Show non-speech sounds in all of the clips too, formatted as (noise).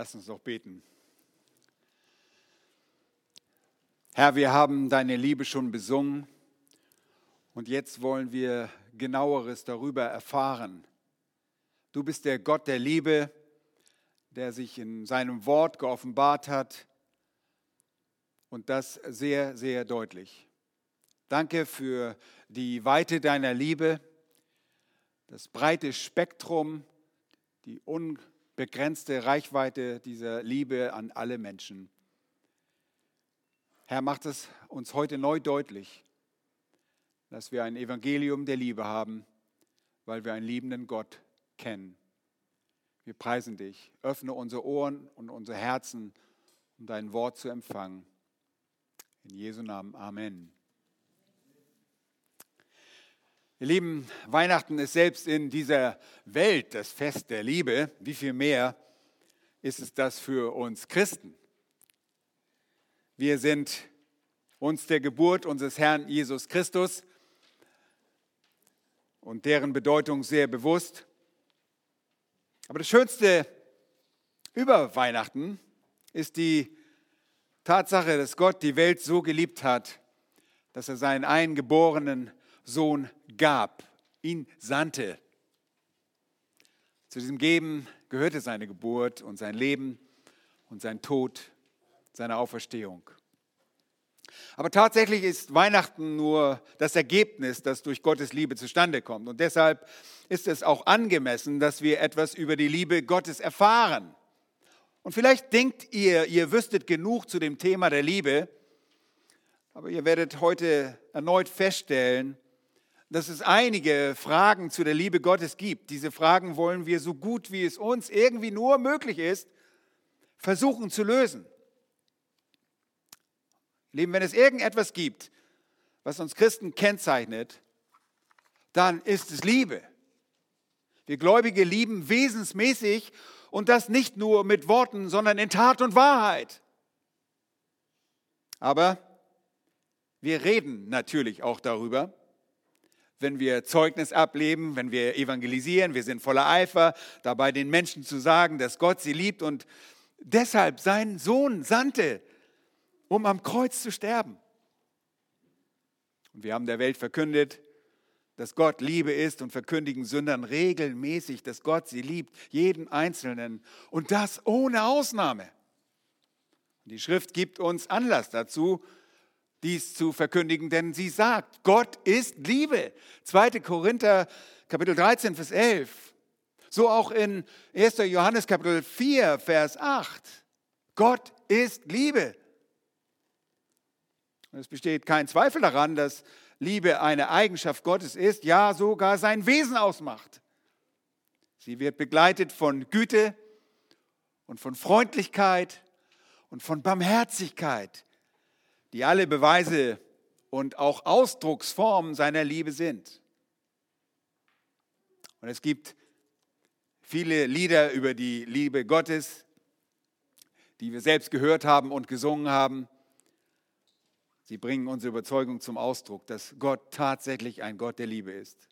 Lass uns doch beten. Herr, wir haben deine Liebe schon besungen und jetzt wollen wir genaueres darüber erfahren. Du bist der Gott der Liebe, der sich in seinem Wort geoffenbart hat und das sehr, sehr deutlich. Danke für die Weite deiner Liebe, das breite Spektrum, die unbekannte begrenzte Reichweite dieser Liebe an alle Menschen. Herr, macht es uns heute neu deutlich, dass wir ein Evangelium der Liebe haben, weil wir einen liebenden Gott kennen. Wir preisen dich. Öffne unsere Ohren und unsere Herzen, um dein Wort zu empfangen. In Jesu Namen. Amen. Ihr Lieben, Weihnachten ist selbst in dieser Welt das Fest der Liebe. Wie viel mehr ist es das für uns Christen? Wir sind uns der Geburt unseres Herrn Jesus Christus und deren Bedeutung sehr bewusst. Aber das Schönste über Weihnachten ist die Tatsache, dass Gott die Welt so geliebt hat, dass er seinen eingeborenen Sohn gab, ihn sandte. Zu diesem Geben gehörte seine Geburt und sein Leben und sein Tod, seine Auferstehung. Aber tatsächlich ist Weihnachten nur das Ergebnis, das durch Gottes Liebe zustande kommt. Und deshalb ist es auch angemessen, dass wir etwas über die Liebe Gottes erfahren. Und vielleicht denkt ihr, ihr wüsstet genug zu dem Thema der Liebe, aber ihr werdet heute erneut feststellen, dass es einige Fragen zu der Liebe Gottes gibt. Diese Fragen wollen wir so gut wie es uns irgendwie nur möglich ist, versuchen zu lösen. Lieben, wenn es irgendetwas gibt, was uns Christen kennzeichnet, dann ist es Liebe. Wir Gläubige lieben wesensmäßig und das nicht nur mit Worten, sondern in Tat und Wahrheit. Aber wir reden natürlich auch darüber wenn wir Zeugnis ableben, wenn wir evangelisieren, wir sind voller Eifer, dabei den Menschen zu sagen, dass Gott sie liebt und deshalb seinen Sohn sandte, um am Kreuz zu sterben. Und wir haben der Welt verkündet, dass Gott Liebe ist und verkündigen Sündern regelmäßig, dass Gott sie liebt, jeden Einzelnen und das ohne Ausnahme. Die Schrift gibt uns Anlass dazu, dies zu verkündigen, denn sie sagt, Gott ist Liebe. 2. Korinther Kapitel 13, Vers 11. So auch in 1. Johannes Kapitel 4, Vers 8. Gott ist Liebe. es besteht kein Zweifel daran, dass Liebe eine Eigenschaft Gottes ist, ja sogar sein Wesen ausmacht. Sie wird begleitet von Güte und von Freundlichkeit und von Barmherzigkeit die alle Beweise und auch Ausdrucksformen seiner Liebe sind. Und es gibt viele Lieder über die Liebe Gottes, die wir selbst gehört haben und gesungen haben. Sie bringen unsere Überzeugung zum Ausdruck, dass Gott tatsächlich ein Gott der Liebe ist.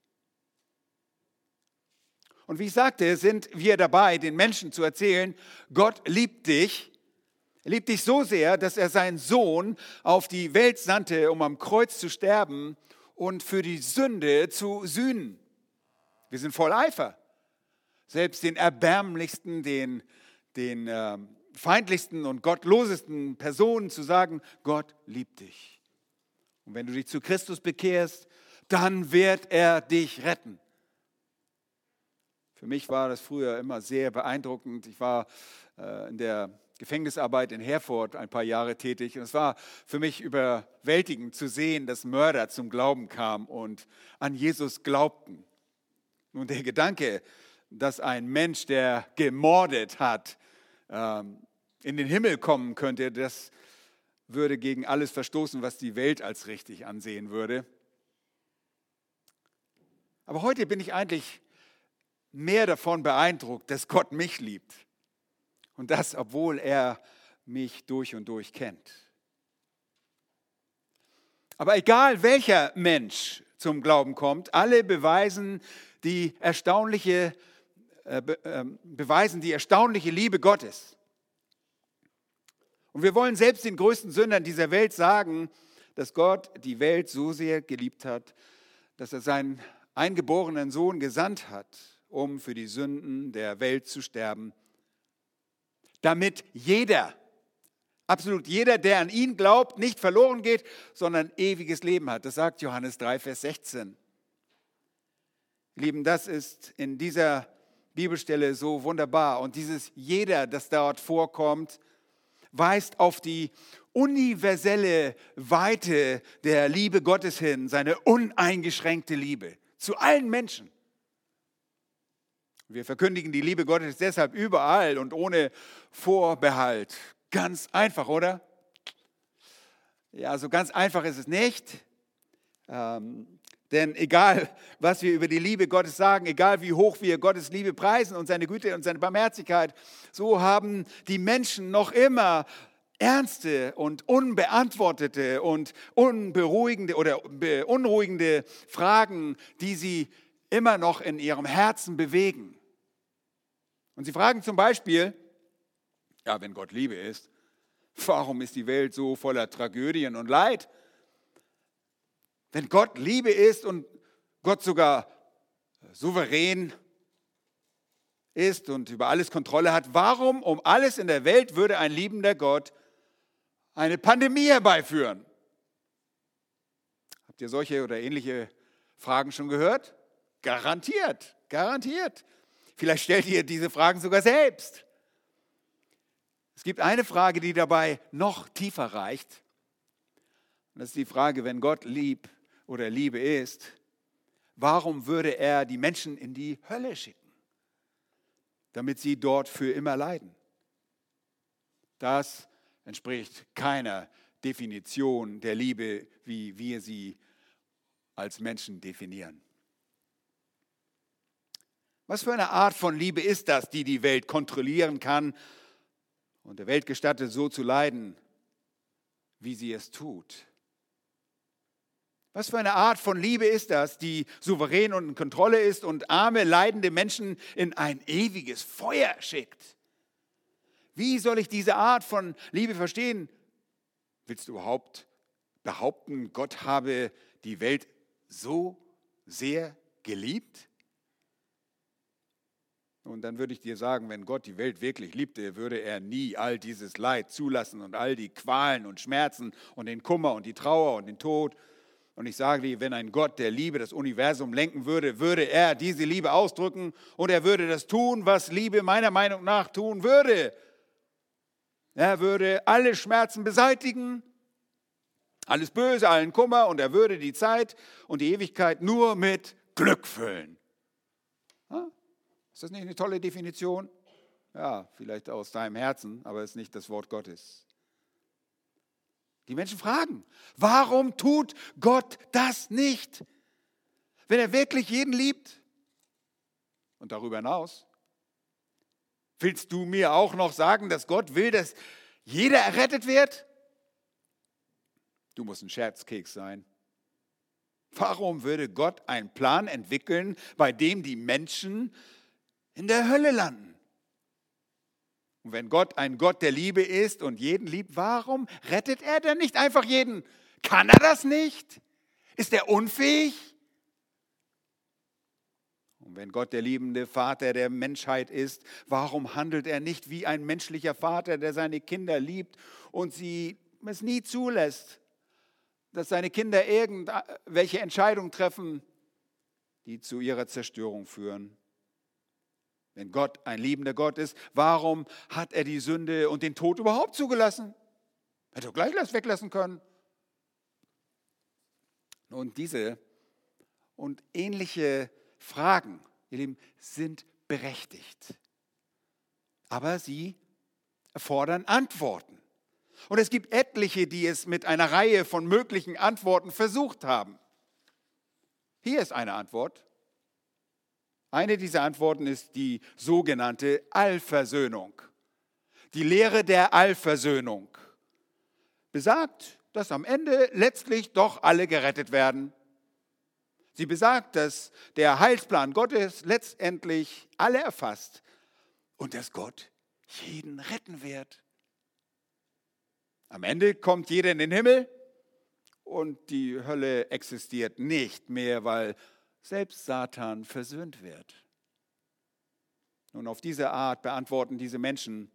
Und wie ich sagte, sind wir dabei, den Menschen zu erzählen, Gott liebt dich er liebt dich so sehr, dass er seinen Sohn auf die Welt sandte, um am Kreuz zu sterben und für die Sünde zu sühnen. Wir sind voll Eifer. Selbst den erbärmlichsten, den, den äh, feindlichsten und gottlosesten Personen zu sagen, Gott liebt dich. Und wenn du dich zu Christus bekehrst, dann wird er dich retten. Für mich war das früher immer sehr beeindruckend. Ich war äh, in der Gefängnisarbeit in Herford ein paar Jahre tätig. Und es war für mich überwältigend zu sehen, dass Mörder zum Glauben kamen und an Jesus glaubten. Nun der Gedanke, dass ein Mensch, der gemordet hat, ähm, in den Himmel kommen könnte, das würde gegen alles verstoßen, was die Welt als richtig ansehen würde. Aber heute bin ich eigentlich mehr davon beeindruckt, dass Gott mich liebt. Und das, obwohl er mich durch und durch kennt. Aber egal welcher Mensch zum Glauben kommt, alle beweisen die erstaunliche, äh, be, äh, beweisen die erstaunliche Liebe Gottes. Und wir wollen selbst den größten Sündern dieser Welt sagen, dass Gott die Welt so sehr geliebt hat, dass er seinen eingeborenen Sohn gesandt hat, um für die Sünden der Welt zu sterben, damit jeder, absolut jeder, der an ihn glaubt, nicht verloren geht, sondern ewiges Leben hat. Das sagt Johannes 3, Vers 16. Lieben, das ist in dieser Bibelstelle so wunderbar. Und dieses jeder, das dort vorkommt, weist auf die universelle Weite der Liebe Gottes hin, seine uneingeschränkte Liebe zu allen Menschen. Wir verkündigen die Liebe Gottes deshalb überall und ohne Vorbehalt. Ganz einfach, oder? Ja, so ganz einfach ist es nicht. Ähm, denn egal, was wir über die Liebe Gottes sagen, egal wie hoch wir Gottes Liebe preisen und seine Güte und seine Barmherzigkeit, so haben die Menschen noch immer ernste und unbeantwortete und unberuhigende oder beunruhigende Fragen, die sie immer noch in ihrem Herzen bewegen. Und sie fragen zum Beispiel, ja, wenn Gott Liebe ist, warum ist die Welt so voller Tragödien und Leid? Wenn Gott Liebe ist und Gott sogar souverän ist und über alles Kontrolle hat, warum um alles in der Welt würde ein liebender Gott eine Pandemie herbeiführen? Habt ihr solche oder ähnliche Fragen schon gehört? Garantiert, garantiert. Vielleicht stellt ihr diese Fragen sogar selbst. Es gibt eine Frage, die dabei noch tiefer reicht. Das ist die Frage, wenn Gott lieb oder Liebe ist, warum würde er die Menschen in die Hölle schicken, damit sie dort für immer leiden? Das entspricht keiner Definition der Liebe, wie wir sie als Menschen definieren. Was für eine Art von Liebe ist das, die die Welt kontrollieren kann und der Welt gestattet, so zu leiden, wie sie es tut? Was für eine Art von Liebe ist das, die souverän und in Kontrolle ist und arme, leidende Menschen in ein ewiges Feuer schickt? Wie soll ich diese Art von Liebe verstehen? Willst du überhaupt behaupten, Gott habe die Welt so sehr geliebt? Und dann würde ich dir sagen, wenn Gott die Welt wirklich liebte, würde er nie all dieses Leid zulassen und all die Qualen und Schmerzen und den Kummer und die Trauer und den Tod. Und ich sage dir, wenn ein Gott der Liebe das Universum lenken würde, würde er diese Liebe ausdrücken und er würde das tun, was Liebe meiner Meinung nach tun würde. Er würde alle Schmerzen beseitigen, alles Böse, allen Kummer und er würde die Zeit und die Ewigkeit nur mit Glück füllen. Ist das nicht eine tolle Definition? Ja, vielleicht aus deinem Herzen, aber es ist nicht das Wort Gottes. Die Menschen fragen, warum tut Gott das nicht? Wenn er wirklich jeden liebt und darüber hinaus, willst du mir auch noch sagen, dass Gott will, dass jeder errettet wird? Du musst ein Scherzkeks sein. Warum würde Gott einen Plan entwickeln, bei dem die Menschen in der Hölle landen. Und wenn Gott ein Gott der Liebe ist und jeden liebt, warum rettet er denn nicht einfach jeden? Kann er das nicht? Ist er unfähig? Und wenn Gott der liebende Vater der Menschheit ist, warum handelt er nicht wie ein menschlicher Vater, der seine Kinder liebt und sie es nie zulässt, dass seine Kinder irgendwelche Entscheidungen treffen, die zu ihrer Zerstörung führen? Wenn Gott ein liebender Gott ist, warum hat er die Sünde und den Tod überhaupt zugelassen? Hätte er gleich weglassen können. Nun, diese und ähnliche Fragen, ihr Lieben, sind berechtigt. Aber sie erfordern Antworten. Und es gibt etliche, die es mit einer Reihe von möglichen Antworten versucht haben. Hier ist eine Antwort. Eine dieser Antworten ist die sogenannte Allversöhnung. Die Lehre der Allversöhnung besagt, dass am Ende letztlich doch alle gerettet werden. Sie besagt, dass der Heilsplan Gottes letztendlich alle erfasst und dass Gott jeden retten wird. Am Ende kommt jeder in den Himmel und die Hölle existiert nicht mehr, weil selbst Satan versöhnt wird. Nun, auf diese Art beantworten diese Menschen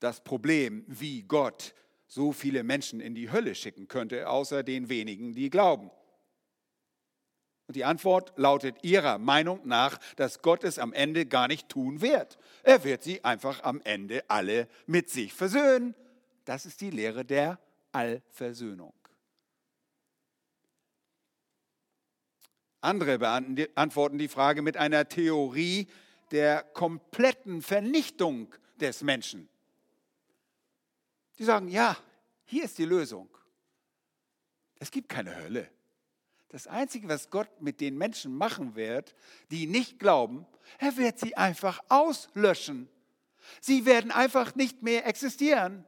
das Problem, wie Gott so viele Menschen in die Hölle schicken könnte, außer den wenigen, die glauben. Und die Antwort lautet ihrer Meinung nach, dass Gott es am Ende gar nicht tun wird. Er wird sie einfach am Ende alle mit sich versöhnen. Das ist die Lehre der Allversöhnung. Andere beantworten die Frage mit einer Theorie der kompletten Vernichtung des Menschen. Die sagen, ja, hier ist die Lösung. Es gibt keine Hölle. Das Einzige, was Gott mit den Menschen machen wird, die nicht glauben, er wird sie einfach auslöschen. Sie werden einfach nicht mehr existieren.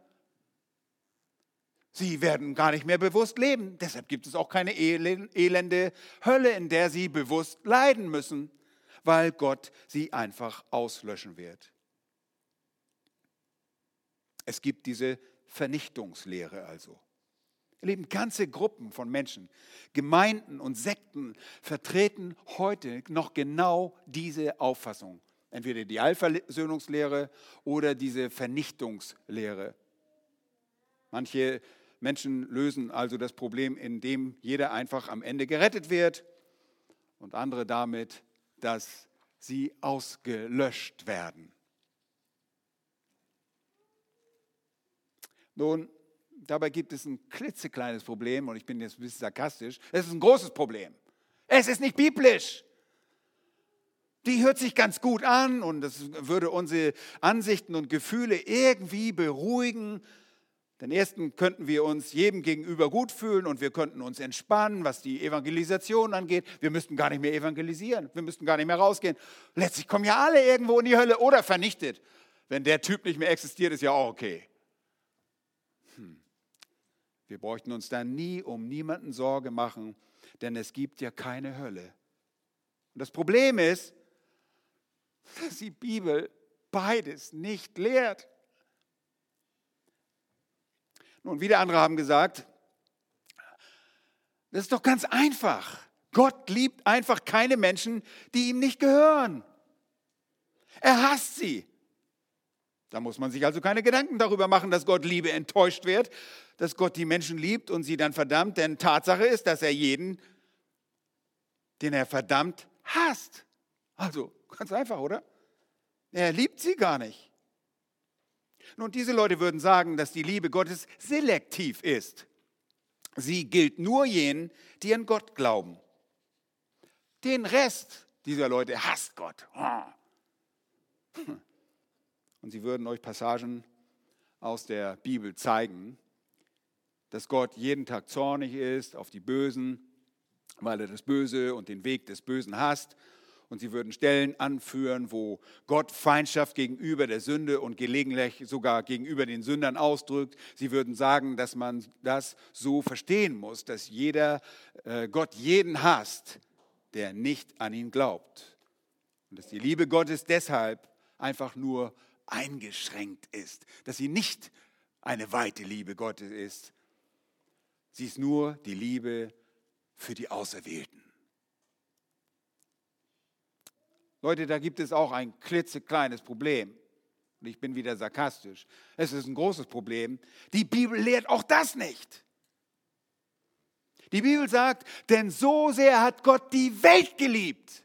Sie werden gar nicht mehr bewusst leben. Deshalb gibt es auch keine elende Hölle, in der sie bewusst leiden müssen, weil Gott sie einfach auslöschen wird. Es gibt diese Vernichtungslehre also. Ihr ganze Gruppen von Menschen, Gemeinden und Sekten vertreten heute noch genau diese Auffassung. Entweder die Allversöhnungslehre oder diese Vernichtungslehre. Manche Menschen lösen also das Problem, indem jeder einfach am Ende gerettet wird und andere damit, dass sie ausgelöscht werden. Nun, dabei gibt es ein klitzekleines Problem und ich bin jetzt ein bisschen sarkastisch. Es ist ein großes Problem. Es ist nicht biblisch. Die hört sich ganz gut an und das würde unsere Ansichten und Gefühle irgendwie beruhigen. Den ersten könnten wir uns jedem gegenüber gut fühlen und wir könnten uns entspannen, was die Evangelisation angeht. Wir müssten gar nicht mehr evangelisieren, wir müssten gar nicht mehr rausgehen. Letztlich kommen ja alle irgendwo in die Hölle oder vernichtet. Wenn der Typ nicht mehr existiert, ist ja auch okay. Hm. Wir bräuchten uns da nie um niemanden Sorge machen, denn es gibt ja keine Hölle. Und das Problem ist, (laughs) dass die Bibel beides nicht lehrt. Nun, wieder andere haben gesagt, das ist doch ganz einfach. Gott liebt einfach keine Menschen, die ihm nicht gehören. Er hasst sie. Da muss man sich also keine Gedanken darüber machen, dass Gott Liebe enttäuscht wird, dass Gott die Menschen liebt und sie dann verdammt. Denn Tatsache ist, dass er jeden, den er verdammt, hasst. Also ganz einfach, oder? Er liebt sie gar nicht. Nun, diese Leute würden sagen, dass die Liebe Gottes selektiv ist. Sie gilt nur jenen, die an Gott glauben. Den Rest dieser Leute hasst Gott. Und sie würden euch Passagen aus der Bibel zeigen, dass Gott jeden Tag zornig ist auf die Bösen, weil er das Böse und den Weg des Bösen hasst und sie würden Stellen anführen, wo Gott Feindschaft gegenüber der Sünde und gelegentlich sogar gegenüber den Sündern ausdrückt. Sie würden sagen, dass man das so verstehen muss, dass jeder äh, Gott jeden hasst, der nicht an ihn glaubt. Und dass die Liebe Gottes deshalb einfach nur eingeschränkt ist, dass sie nicht eine weite Liebe Gottes ist. Sie ist nur die Liebe für die Auserwählten. Leute, da gibt es auch ein klitzekleines Problem. Und ich bin wieder sarkastisch. Es ist ein großes Problem. Die Bibel lehrt auch das nicht. Die Bibel sagt, denn so sehr hat Gott die Welt geliebt.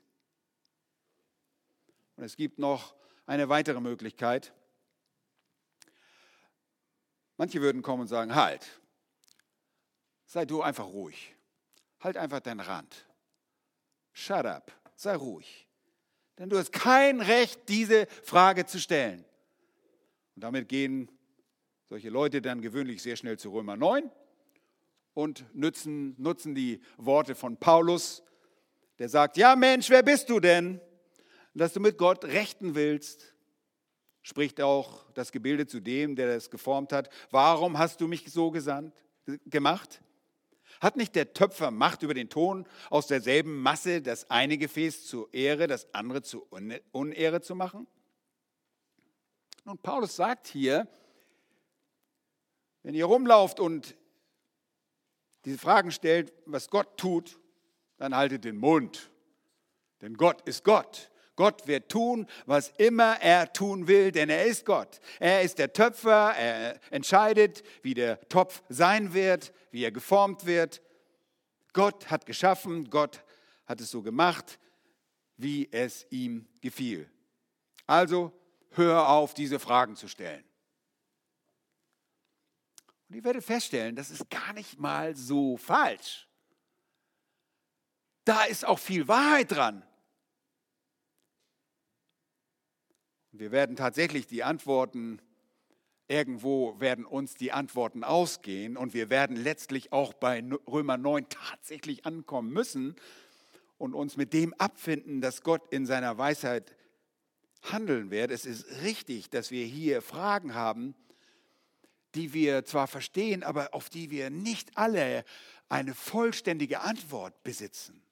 Und es gibt noch eine weitere Möglichkeit. Manche würden kommen und sagen, halt, sei du einfach ruhig. Halt einfach deinen Rand. Shut up, sei ruhig. Denn du hast kein Recht, diese Frage zu stellen. Und damit gehen solche Leute dann gewöhnlich sehr schnell zu Römer 9 und nutzen, nutzen die Worte von Paulus, der sagt, ja Mensch, wer bist du denn, dass du mit Gott rechten willst? Spricht auch das Gebilde zu dem, der das geformt hat. Warum hast du mich so gesandt, gemacht? Hat nicht der Töpfer Macht über den Ton, aus derselben Masse das eine Gefäß zur Ehre, das andere zur Unehre zu machen? Und Paulus sagt hier, Wenn ihr rumlauft und diese Fragen stellt, was Gott tut, dann haltet den Mund. Denn Gott ist Gott. Gott wird tun, was immer er tun will, denn er ist Gott. Er ist der Töpfer, er entscheidet, wie der Topf sein wird, wie er geformt wird. Gott hat geschaffen, Gott hat es so gemacht, wie es ihm gefiel. Also hör auf, diese Fragen zu stellen. Und ihr werdet feststellen, das ist gar nicht mal so falsch. Da ist auch viel Wahrheit dran. Wir werden tatsächlich die Antworten, irgendwo werden uns die Antworten ausgehen und wir werden letztlich auch bei Römer 9 tatsächlich ankommen müssen und uns mit dem abfinden, dass Gott in seiner Weisheit handeln wird. Es ist richtig, dass wir hier Fragen haben, die wir zwar verstehen, aber auf die wir nicht alle eine vollständige Antwort besitzen.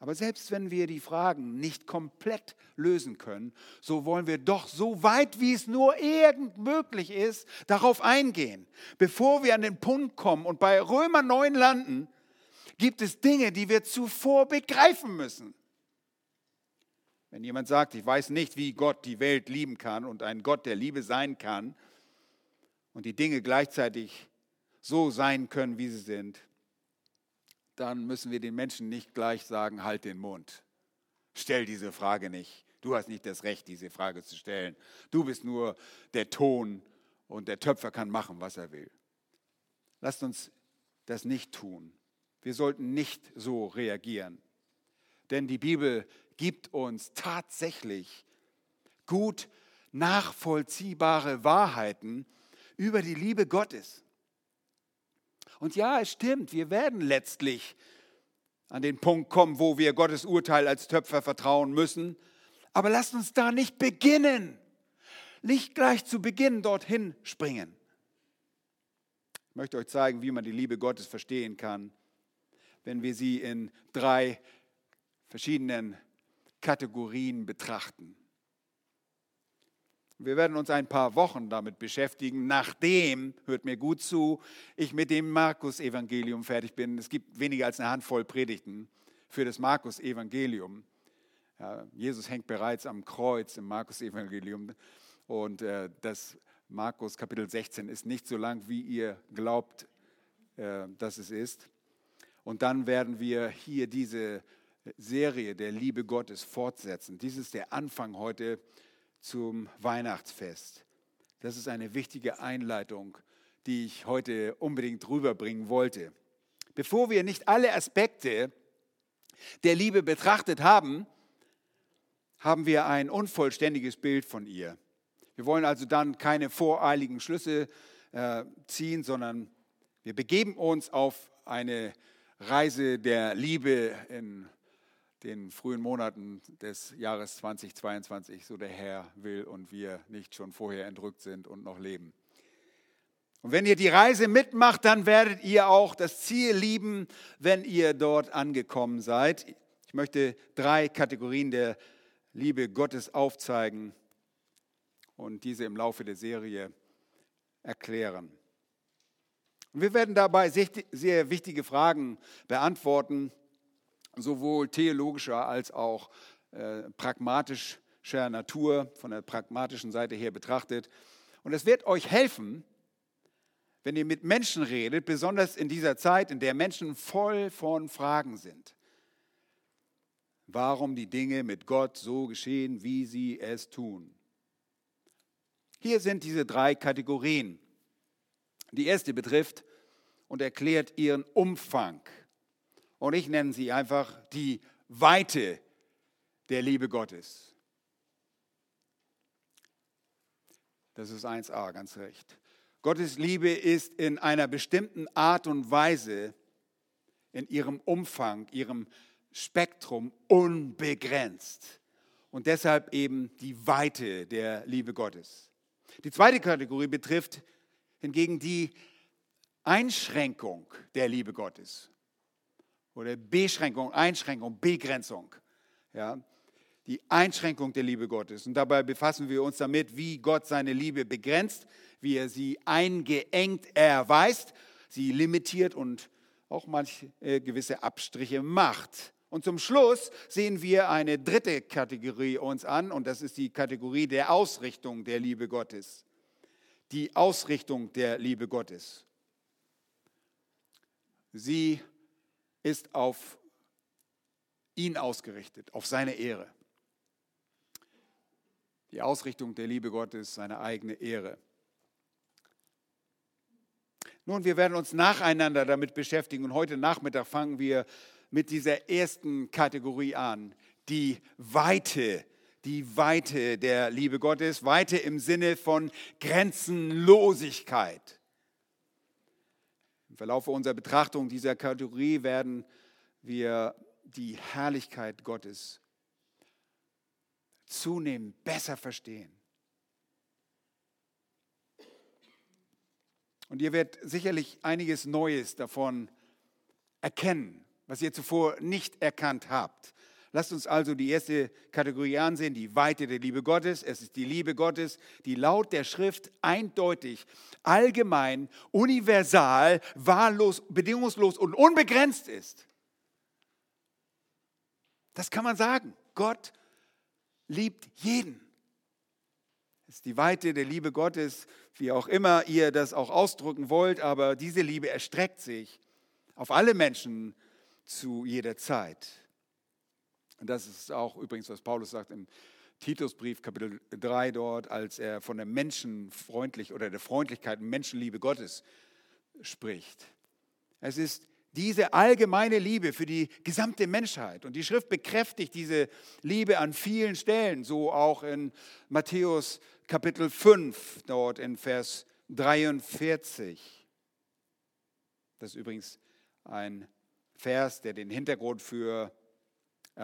Aber selbst wenn wir die Fragen nicht komplett lösen können, so wollen wir doch so weit, wie es nur irgend möglich ist, darauf eingehen. Bevor wir an den Punkt kommen und bei Römer 9 landen, gibt es Dinge, die wir zuvor begreifen müssen. Wenn jemand sagt, ich weiß nicht, wie Gott die Welt lieben kann und ein Gott der Liebe sein kann und die Dinge gleichzeitig so sein können, wie sie sind, dann müssen wir den Menschen nicht gleich sagen, halt den Mund. Stell diese Frage nicht. Du hast nicht das Recht, diese Frage zu stellen. Du bist nur der Ton und der Töpfer kann machen, was er will. Lasst uns das nicht tun. Wir sollten nicht so reagieren. Denn die Bibel gibt uns tatsächlich gut nachvollziehbare Wahrheiten über die Liebe Gottes. Und ja, es stimmt, wir werden letztlich an den Punkt kommen, wo wir Gottes Urteil als Töpfer vertrauen müssen. Aber lasst uns da nicht beginnen. Nicht gleich zu Beginn dorthin springen. Ich möchte euch zeigen, wie man die Liebe Gottes verstehen kann, wenn wir sie in drei verschiedenen Kategorien betrachten. Wir werden uns ein paar Wochen damit beschäftigen, nachdem, hört mir gut zu, ich mit dem Markus-Evangelium fertig bin. Es gibt weniger als eine Handvoll Predigten für das Markus-Evangelium. Ja, Jesus hängt bereits am Kreuz im Markus-Evangelium und äh, das Markus Kapitel 16 ist nicht so lang, wie ihr glaubt, äh, dass es ist. Und dann werden wir hier diese Serie der Liebe Gottes fortsetzen. Dies ist der Anfang heute zum Weihnachtsfest. Das ist eine wichtige Einleitung, die ich heute unbedingt rüberbringen wollte. Bevor wir nicht alle Aspekte der Liebe betrachtet haben, haben wir ein unvollständiges Bild von ihr. Wir wollen also dann keine voreiligen Schlüsse äh, ziehen, sondern wir begeben uns auf eine Reise der Liebe in den frühen Monaten des Jahres 2022, so der Herr will und wir nicht schon vorher entrückt sind und noch leben. Und wenn ihr die Reise mitmacht, dann werdet ihr auch das Ziel lieben, wenn ihr dort angekommen seid. Ich möchte drei Kategorien der Liebe Gottes aufzeigen und diese im Laufe der Serie erklären. Und wir werden dabei sehr wichtige Fragen beantworten sowohl theologischer als auch äh, pragmatischer Natur, von der pragmatischen Seite her betrachtet. Und es wird euch helfen, wenn ihr mit Menschen redet, besonders in dieser Zeit, in der Menschen voll von Fragen sind. Warum die Dinge mit Gott so geschehen, wie sie es tun. Hier sind diese drei Kategorien. Die erste betrifft und erklärt ihren Umfang und ich nenne sie einfach die Weite der Liebe Gottes. Das ist 1a, ganz recht. Gottes Liebe ist in einer bestimmten Art und Weise, in ihrem Umfang, ihrem Spektrum unbegrenzt. Und deshalb eben die Weite der Liebe Gottes. Die zweite Kategorie betrifft hingegen die Einschränkung der Liebe Gottes oder Beschränkung, Einschränkung, Begrenzung. Ja. die Einschränkung der Liebe Gottes. Und dabei befassen wir uns damit, wie Gott seine Liebe begrenzt, wie er sie eingeengt erweist, sie limitiert und auch manche äh, gewisse Abstriche macht. Und zum Schluss sehen wir eine dritte Kategorie uns an, und das ist die Kategorie der Ausrichtung der Liebe Gottes. Die Ausrichtung der Liebe Gottes. Sie ist auf ihn ausgerichtet, auf seine Ehre. Die Ausrichtung der Liebe Gottes, seine eigene Ehre. Nun, wir werden uns nacheinander damit beschäftigen und heute Nachmittag fangen wir mit dieser ersten Kategorie an, die Weite, die Weite der Liebe Gottes, Weite im Sinne von Grenzenlosigkeit. Verlauf unserer Betrachtung dieser Kategorie werden wir die Herrlichkeit Gottes zunehmend besser verstehen. Und ihr werdet sicherlich einiges Neues davon erkennen, was ihr zuvor nicht erkannt habt. Lasst uns also die erste Kategorie ansehen, die Weite der Liebe Gottes. Es ist die Liebe Gottes, die laut der Schrift eindeutig, allgemein, universal, wahllos, bedingungslos und unbegrenzt ist. Das kann man sagen. Gott liebt jeden. Es ist die Weite der Liebe Gottes, wie auch immer ihr das auch ausdrücken wollt, aber diese Liebe erstreckt sich auf alle Menschen zu jeder Zeit. Und das ist auch übrigens, was Paulus sagt im Titusbrief, Kapitel 3 dort, als er von der Menschenfreundlich oder der Freundlichkeit und Menschenliebe Gottes spricht. Es ist diese allgemeine Liebe für die gesamte Menschheit. Und die Schrift bekräftigt diese Liebe an vielen Stellen, so auch in Matthäus Kapitel 5, dort in Vers 43. Das ist übrigens ein Vers, der den Hintergrund für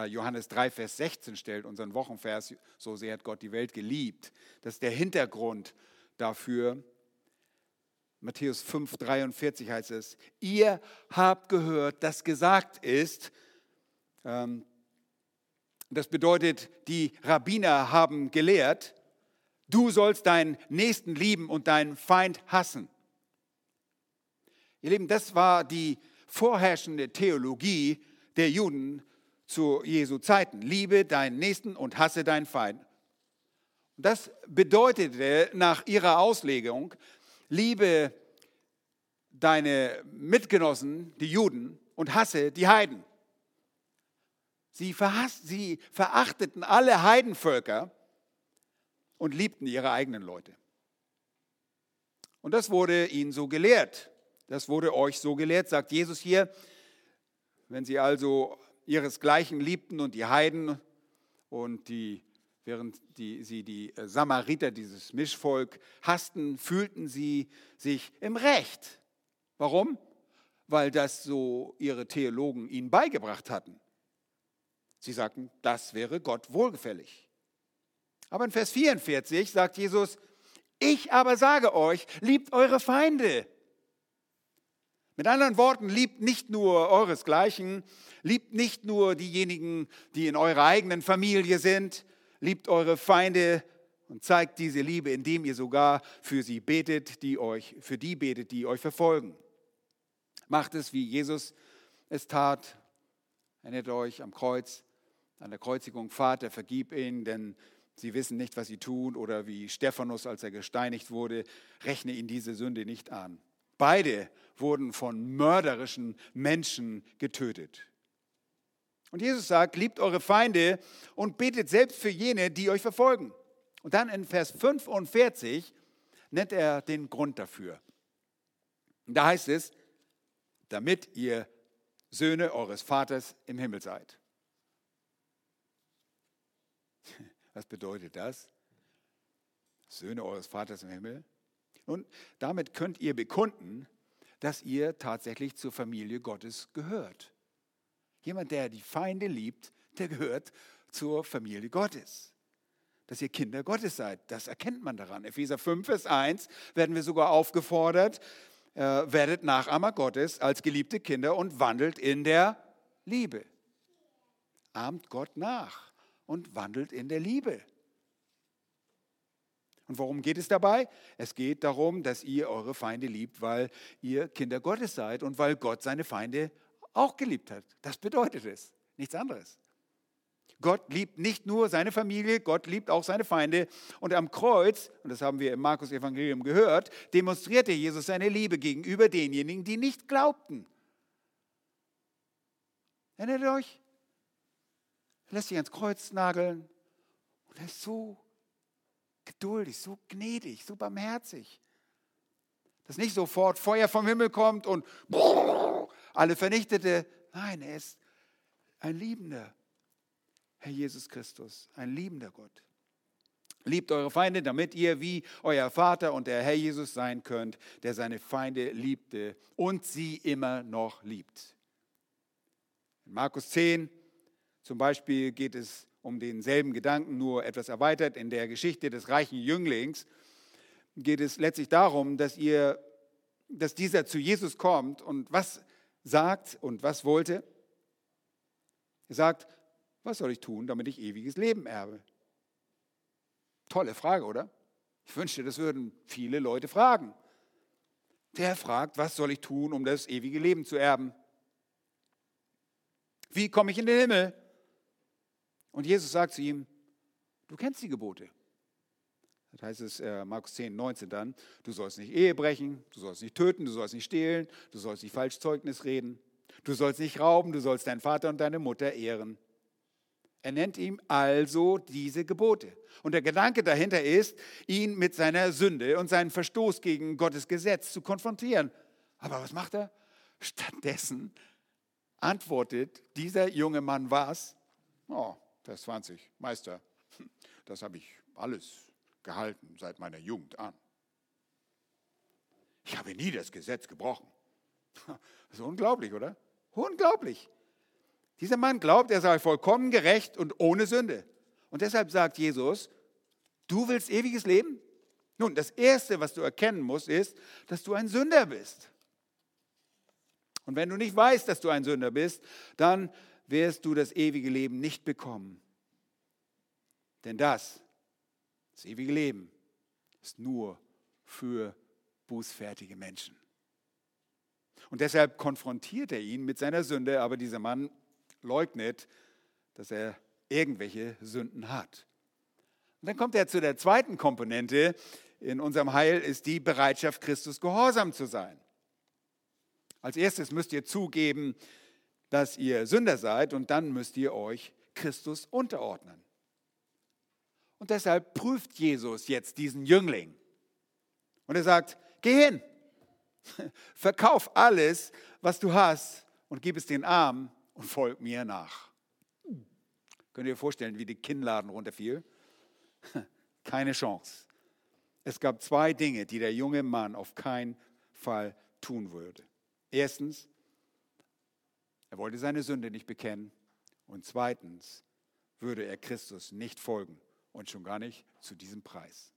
Johannes 3, Vers 16 stellt, unseren Wochenvers, so sehr hat Gott die Welt geliebt. Das ist der Hintergrund dafür, Matthäus 5, 43 heißt es, ihr habt gehört, dass gesagt ist, ähm, das bedeutet, die Rabbiner haben gelehrt, du sollst deinen Nächsten lieben und deinen Feind hassen. Ihr Lieben, das war die vorherrschende Theologie der Juden zu Jesu Zeiten. Liebe deinen Nächsten und hasse deinen Feind. Das bedeutete nach ihrer Auslegung, liebe deine Mitgenossen, die Juden, und hasse die Heiden. Sie, sie verachteten alle Heidenvölker und liebten ihre eigenen Leute. Und das wurde ihnen so gelehrt. Das wurde euch so gelehrt, sagt Jesus hier. Wenn sie also ihresgleichen liebten und die Heiden und die Während die, sie die äh, Samariter, dieses Mischvolk, hassten, fühlten sie sich im Recht. Warum? Weil das so ihre Theologen ihnen beigebracht hatten. Sie sagten, das wäre Gott wohlgefällig. Aber in Vers 44 sagt Jesus, ich aber sage euch, liebt eure Feinde. Mit anderen Worten, liebt nicht nur euresgleichen, liebt nicht nur diejenigen, die in eurer eigenen Familie sind, liebt eure Feinde und zeigt diese Liebe, indem ihr sogar für sie betet, die euch, für die betet, die euch verfolgen. Macht es, wie Jesus es tat. Erinnert euch am Kreuz, an der Kreuzigung, Vater, vergib ihnen, denn sie wissen nicht, was sie tun. Oder wie Stephanus, als er gesteinigt wurde, rechne ihnen diese Sünde nicht an. Beide wurden von mörderischen Menschen getötet. Und Jesus sagt, liebt eure Feinde und betet selbst für jene, die euch verfolgen. Und dann in Vers 45 nennt er den Grund dafür. Und da heißt es, damit ihr Söhne eures Vaters im Himmel seid. (laughs) Was bedeutet das? Söhne eures Vaters im Himmel? Und damit könnt ihr bekunden, dass ihr tatsächlich zur Familie Gottes gehört. Jemand, der die Feinde liebt, der gehört zur Familie Gottes. Dass ihr Kinder Gottes seid, das erkennt man daran. Epheser 5, Vers 1 werden wir sogar aufgefordert, äh, werdet Nachahmer Gottes als geliebte Kinder und wandelt in der Liebe. Ahmt Gott nach und wandelt in der Liebe. Und worum geht es dabei? Es geht darum, dass ihr eure Feinde liebt, weil ihr Kinder Gottes seid und weil Gott seine Feinde auch geliebt hat. Das bedeutet es, nichts anderes. Gott liebt nicht nur seine Familie, Gott liebt auch seine Feinde. Und am Kreuz, und das haben wir im Markus Evangelium gehört, demonstrierte Jesus seine Liebe gegenüber denjenigen, die nicht glaubten. Erinnert ihr euch? Er lässt sich ans Kreuz nageln und er ist so geduldig, so gnädig, so barmherzig. Dass nicht sofort Feuer vom Himmel kommt und alle vernichtete. Nein, er ist ein liebender Herr Jesus Christus, ein liebender Gott. Liebt eure Feinde, damit ihr wie euer Vater und der Herr Jesus sein könnt, der seine Feinde liebte und sie immer noch liebt. In Markus 10 zum Beispiel geht es um denselben Gedanken, nur etwas erweitert. In der Geschichte des reichen Jünglings geht es letztlich darum, dass, ihr, dass dieser zu Jesus kommt und was sagt und was wollte. Er sagt, was soll ich tun, damit ich ewiges Leben erbe? Tolle Frage, oder? Ich wünschte, das würden viele Leute fragen. Der fragt, was soll ich tun, um das ewige Leben zu erben? Wie komme ich in den Himmel? Und Jesus sagt zu ihm, du kennst die Gebote. Das heißt es äh, Markus 10, 19 dann, du sollst nicht Ehe brechen, du sollst nicht töten, du sollst nicht stehlen, du sollst nicht Falschzeugnis reden, du sollst nicht rauben, du sollst deinen Vater und deine Mutter ehren. Er nennt ihm also diese Gebote. Und der Gedanke dahinter ist, ihn mit seiner Sünde und seinem Verstoß gegen Gottes Gesetz zu konfrontieren. Aber was macht er? Stattdessen antwortet dieser junge Mann was? Oh, Vers 20, Meister, das habe ich alles gehalten seit meiner Jugend an. Ich habe nie das Gesetz gebrochen. Das ist unglaublich, oder? Unglaublich. Dieser Mann glaubt, er sei vollkommen gerecht und ohne Sünde. Und deshalb sagt Jesus, du willst ewiges Leben? Nun, das Erste, was du erkennen musst, ist, dass du ein Sünder bist. Und wenn du nicht weißt, dass du ein Sünder bist, dann wirst du das ewige Leben nicht bekommen. Denn das, das ewige Leben, ist nur für bußfertige Menschen. Und deshalb konfrontiert er ihn mit seiner Sünde, aber dieser Mann leugnet, dass er irgendwelche Sünden hat. Und dann kommt er zu der zweiten Komponente in unserem Heil, ist die Bereitschaft, Christus gehorsam zu sein. Als erstes müsst ihr zugeben, dass ihr Sünder seid und dann müsst ihr euch Christus unterordnen. Und deshalb prüft Jesus jetzt diesen Jüngling. Und er sagt, geh hin, (laughs) verkauf alles, was du hast und gib es den Armen und folg mir nach. Könnt ihr euch vorstellen, wie die Kinnladen runterfiel? (laughs) Keine Chance. Es gab zwei Dinge, die der junge Mann auf keinen Fall tun würde. Erstens, er wollte seine Sünde nicht bekennen. Und zweitens würde er Christus nicht folgen und schon gar nicht zu diesem Preis.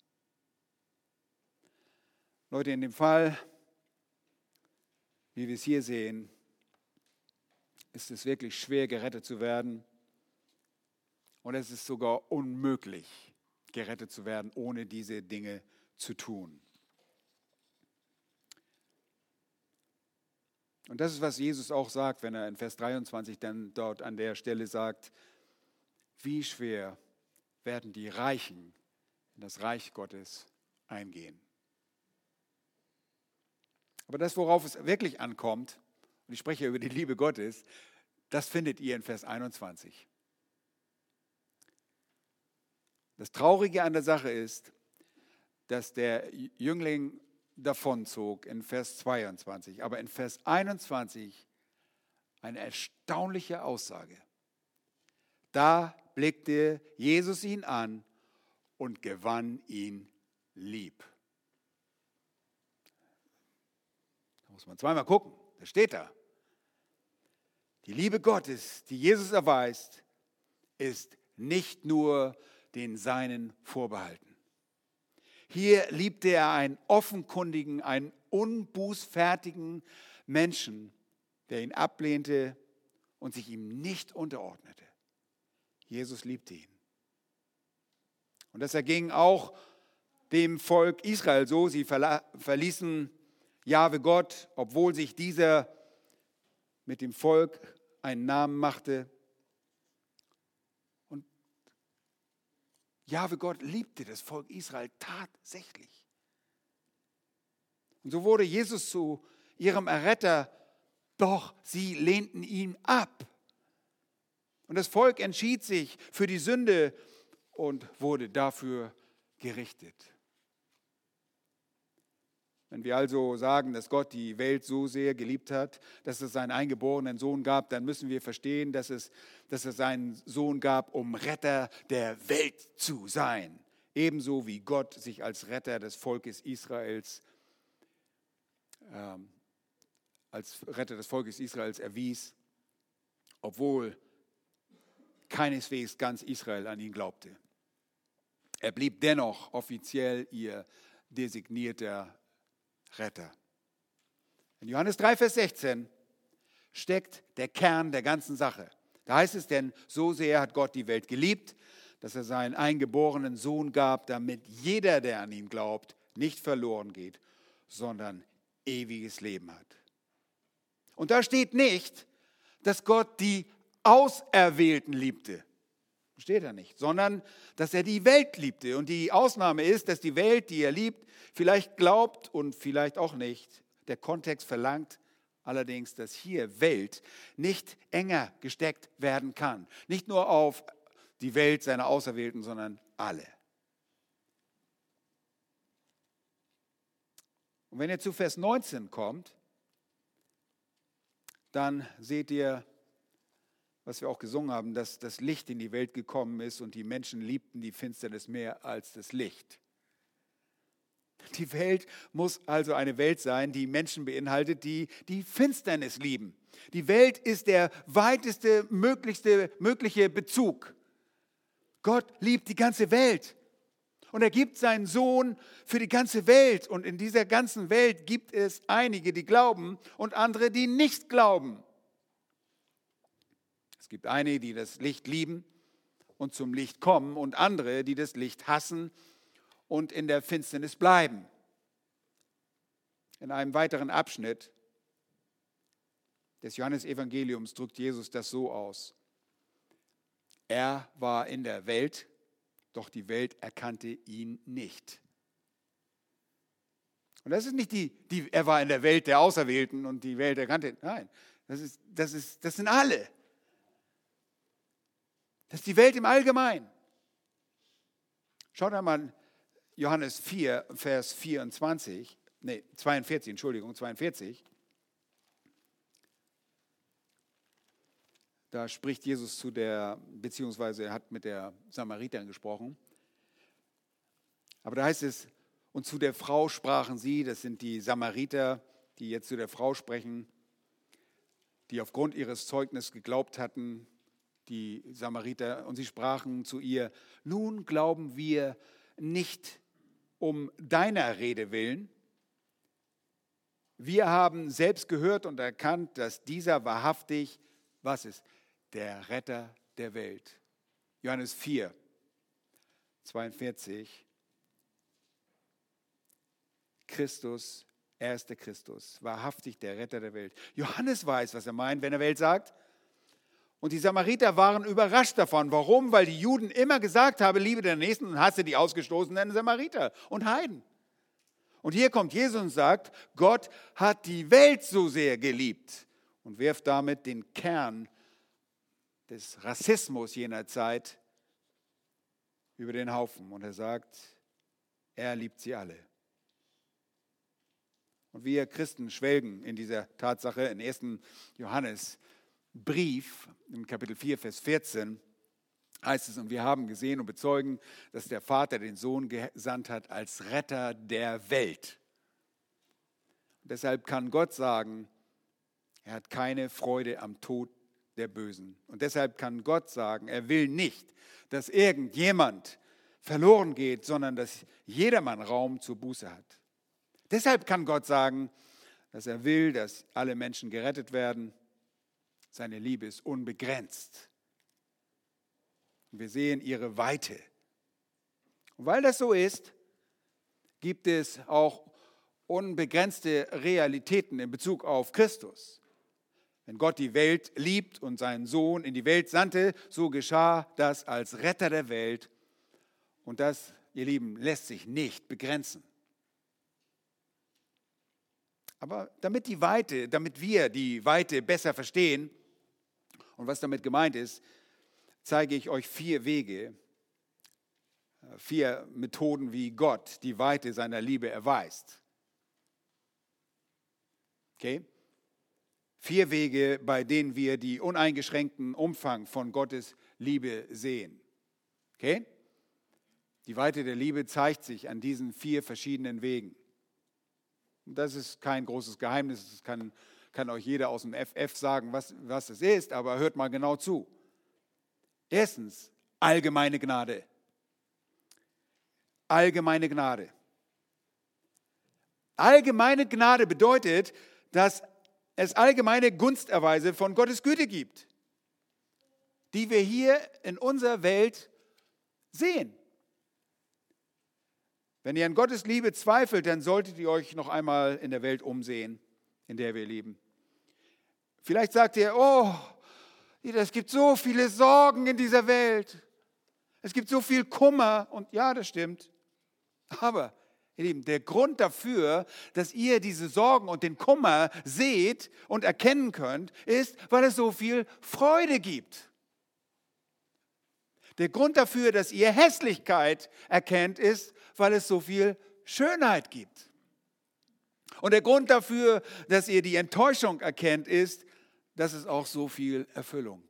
Leute, in dem Fall, wie wir es hier sehen, ist es wirklich schwer gerettet zu werden. Und es ist sogar unmöglich gerettet zu werden, ohne diese Dinge zu tun. Und das ist, was Jesus auch sagt, wenn er in Vers 23 dann dort an der Stelle sagt, wie schwer werden die Reichen in das Reich Gottes eingehen. Aber das, worauf es wirklich ankommt, und ich spreche über die Liebe Gottes, das findet ihr in Vers 21. Das Traurige an der Sache ist, dass der Jüngling davonzog in Vers 22. Aber in Vers 21 eine erstaunliche Aussage. Da blickte Jesus ihn an und gewann ihn lieb. Da muss man zweimal gucken. Da steht da. Die Liebe Gottes, die Jesus erweist, ist nicht nur den Seinen vorbehalten. Hier liebte er einen offenkundigen, einen unbußfertigen Menschen, der ihn ablehnte und sich ihm nicht unterordnete. Jesus liebte ihn. Und das erging auch dem Volk Israel so. Sie verließen Jahwe Gott, obwohl sich dieser mit dem Volk einen Namen machte. Jahwe Gott liebte das Volk Israel tatsächlich. Und so wurde Jesus zu ihrem Erretter, doch sie lehnten ihn ab. Und das Volk entschied sich für die Sünde und wurde dafür gerichtet. Wenn wir also sagen, dass Gott die Welt so sehr geliebt hat, dass es seinen eingeborenen Sohn gab, dann müssen wir verstehen, dass es, dass es seinen Sohn gab, um Retter der Welt zu sein. Ebenso wie Gott sich als Retter des Volkes Israels, ähm, als Retter des Volkes Israels erwies, obwohl keineswegs ganz Israel an ihn glaubte. Er blieb dennoch offiziell ihr designierter Retter. In Johannes 3, Vers 16 steckt der Kern der ganzen Sache. Da heißt es, denn so sehr hat Gott die Welt geliebt, dass er seinen eingeborenen Sohn gab, damit jeder, der an ihn glaubt, nicht verloren geht, sondern ewiges Leben hat. Und da steht nicht, dass Gott die Auserwählten liebte. Steht da nicht, sondern dass er die Welt liebte. Und die Ausnahme ist, dass die Welt, die er liebt, vielleicht glaubt und vielleicht auch nicht. Der Kontext verlangt allerdings, dass hier Welt nicht enger gesteckt werden kann. Nicht nur auf die Welt seiner Auserwählten, sondern alle. Und wenn ihr zu Vers 19 kommt, dann seht ihr, was wir auch gesungen haben, dass das Licht in die Welt gekommen ist und die Menschen liebten die Finsternis mehr als das Licht. Die Welt muss also eine Welt sein, die Menschen beinhaltet, die die Finsternis lieben. Die Welt ist der weiteste, möglichste, mögliche Bezug. Gott liebt die ganze Welt. Und er gibt seinen Sohn für die ganze Welt. Und in dieser ganzen Welt gibt es einige, die glauben und andere, die nicht glauben. Es gibt einige, die das Licht lieben und zum Licht kommen und andere, die das Licht hassen und in der Finsternis bleiben. In einem weiteren Abschnitt des Johannesevangeliums drückt Jesus das so aus. Er war in der Welt, doch die Welt erkannte ihn nicht. Und das ist nicht die, die, er war in der Welt der Auserwählten und die Welt erkannte. Nein, das, ist, das, ist, das sind alle. Das ist die Welt im Allgemeinen. Schaut einmal Johannes 4, Vers 24, nee, 42, Entschuldigung, 42. Da spricht Jesus zu der, beziehungsweise er hat mit der Samariterin gesprochen. Aber da heißt es, und zu der Frau sprachen sie, das sind die Samariter, die jetzt zu der Frau sprechen, die aufgrund ihres Zeugnisses geglaubt hatten, die Samariter, und sie sprachen zu ihr, nun glauben wir nicht um deiner Rede willen. Wir haben selbst gehört und erkannt, dass dieser wahrhaftig, was ist, der Retter der Welt. Johannes 4, 42. Christus, er ist der Christus, wahrhaftig der Retter der Welt. Johannes weiß, was er meint, wenn er Welt sagt. Und die Samariter waren überrascht davon. Warum? Weil die Juden immer gesagt haben, liebe den Nächsten und hasse die ausgestoßenen Samariter und Heiden. Und hier kommt Jesus und sagt, Gott hat die Welt so sehr geliebt und wirft damit den Kern des Rassismus jener Zeit über den Haufen. Und er sagt, er liebt sie alle. Und wir Christen schwelgen in dieser Tatsache in 1. Johannes Brief, in Kapitel 4, Vers 14, heißt es, und wir haben gesehen und bezeugen, dass der Vater den Sohn gesandt hat als Retter der Welt. Und deshalb kann Gott sagen, er hat keine Freude am Tod der Bösen. Und deshalb kann Gott sagen, er will nicht, dass irgendjemand verloren geht, sondern dass jedermann Raum zur Buße hat. Deshalb kann Gott sagen, dass er will, dass alle Menschen gerettet werden seine Liebe ist unbegrenzt. Wir sehen ihre Weite. Und weil das so ist, gibt es auch unbegrenzte Realitäten in Bezug auf Christus. Wenn Gott die Welt liebt und seinen Sohn in die Welt sandte, so geschah das als Retter der Welt. Und das, ihr Lieben, lässt sich nicht begrenzen. Aber damit die Weite, damit wir die Weite besser verstehen und was damit gemeint ist, zeige ich euch vier Wege, vier Methoden, wie Gott die Weite seiner Liebe erweist. Okay? Vier Wege, bei denen wir die uneingeschränkten Umfang von Gottes Liebe sehen. Okay? Die Weite der Liebe zeigt sich an diesen vier verschiedenen Wegen. Das ist kein großes Geheimnis, das kann, kann euch jeder aus dem FF sagen, was, was es ist, aber hört mal genau zu. Erstens, allgemeine Gnade. Allgemeine Gnade. Allgemeine Gnade bedeutet, dass es allgemeine Gunsterweise von Gottes Güte gibt, die wir hier in unserer Welt sehen. Wenn ihr an Gottes Liebe zweifelt, dann solltet ihr euch noch einmal in der Welt umsehen, in der wir leben. Vielleicht sagt ihr, oh, es gibt so viele Sorgen in dieser Welt. Es gibt so viel Kummer. Und ja, das stimmt. Aber, ihr Lieben, der Grund dafür, dass ihr diese Sorgen und den Kummer seht und erkennen könnt, ist, weil es so viel Freude gibt. Der Grund dafür, dass ihr Hässlichkeit erkennt, ist, weil es so viel Schönheit gibt. Und der Grund dafür, dass ihr die Enttäuschung erkennt, ist, dass es auch so viel Erfüllung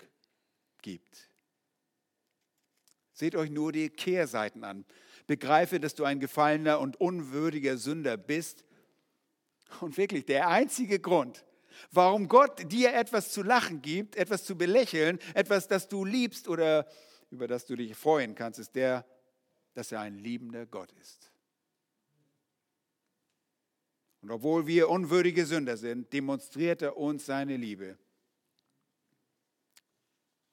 gibt. Seht euch nur die Kehrseiten an. Begreife, dass du ein gefallener und unwürdiger Sünder bist. Und wirklich der einzige Grund, warum Gott dir etwas zu lachen gibt, etwas zu belächeln, etwas, das du liebst oder über das du dich freuen kannst, ist der, dass er ein liebender Gott ist. Und obwohl wir unwürdige Sünder sind, demonstriert er uns seine Liebe.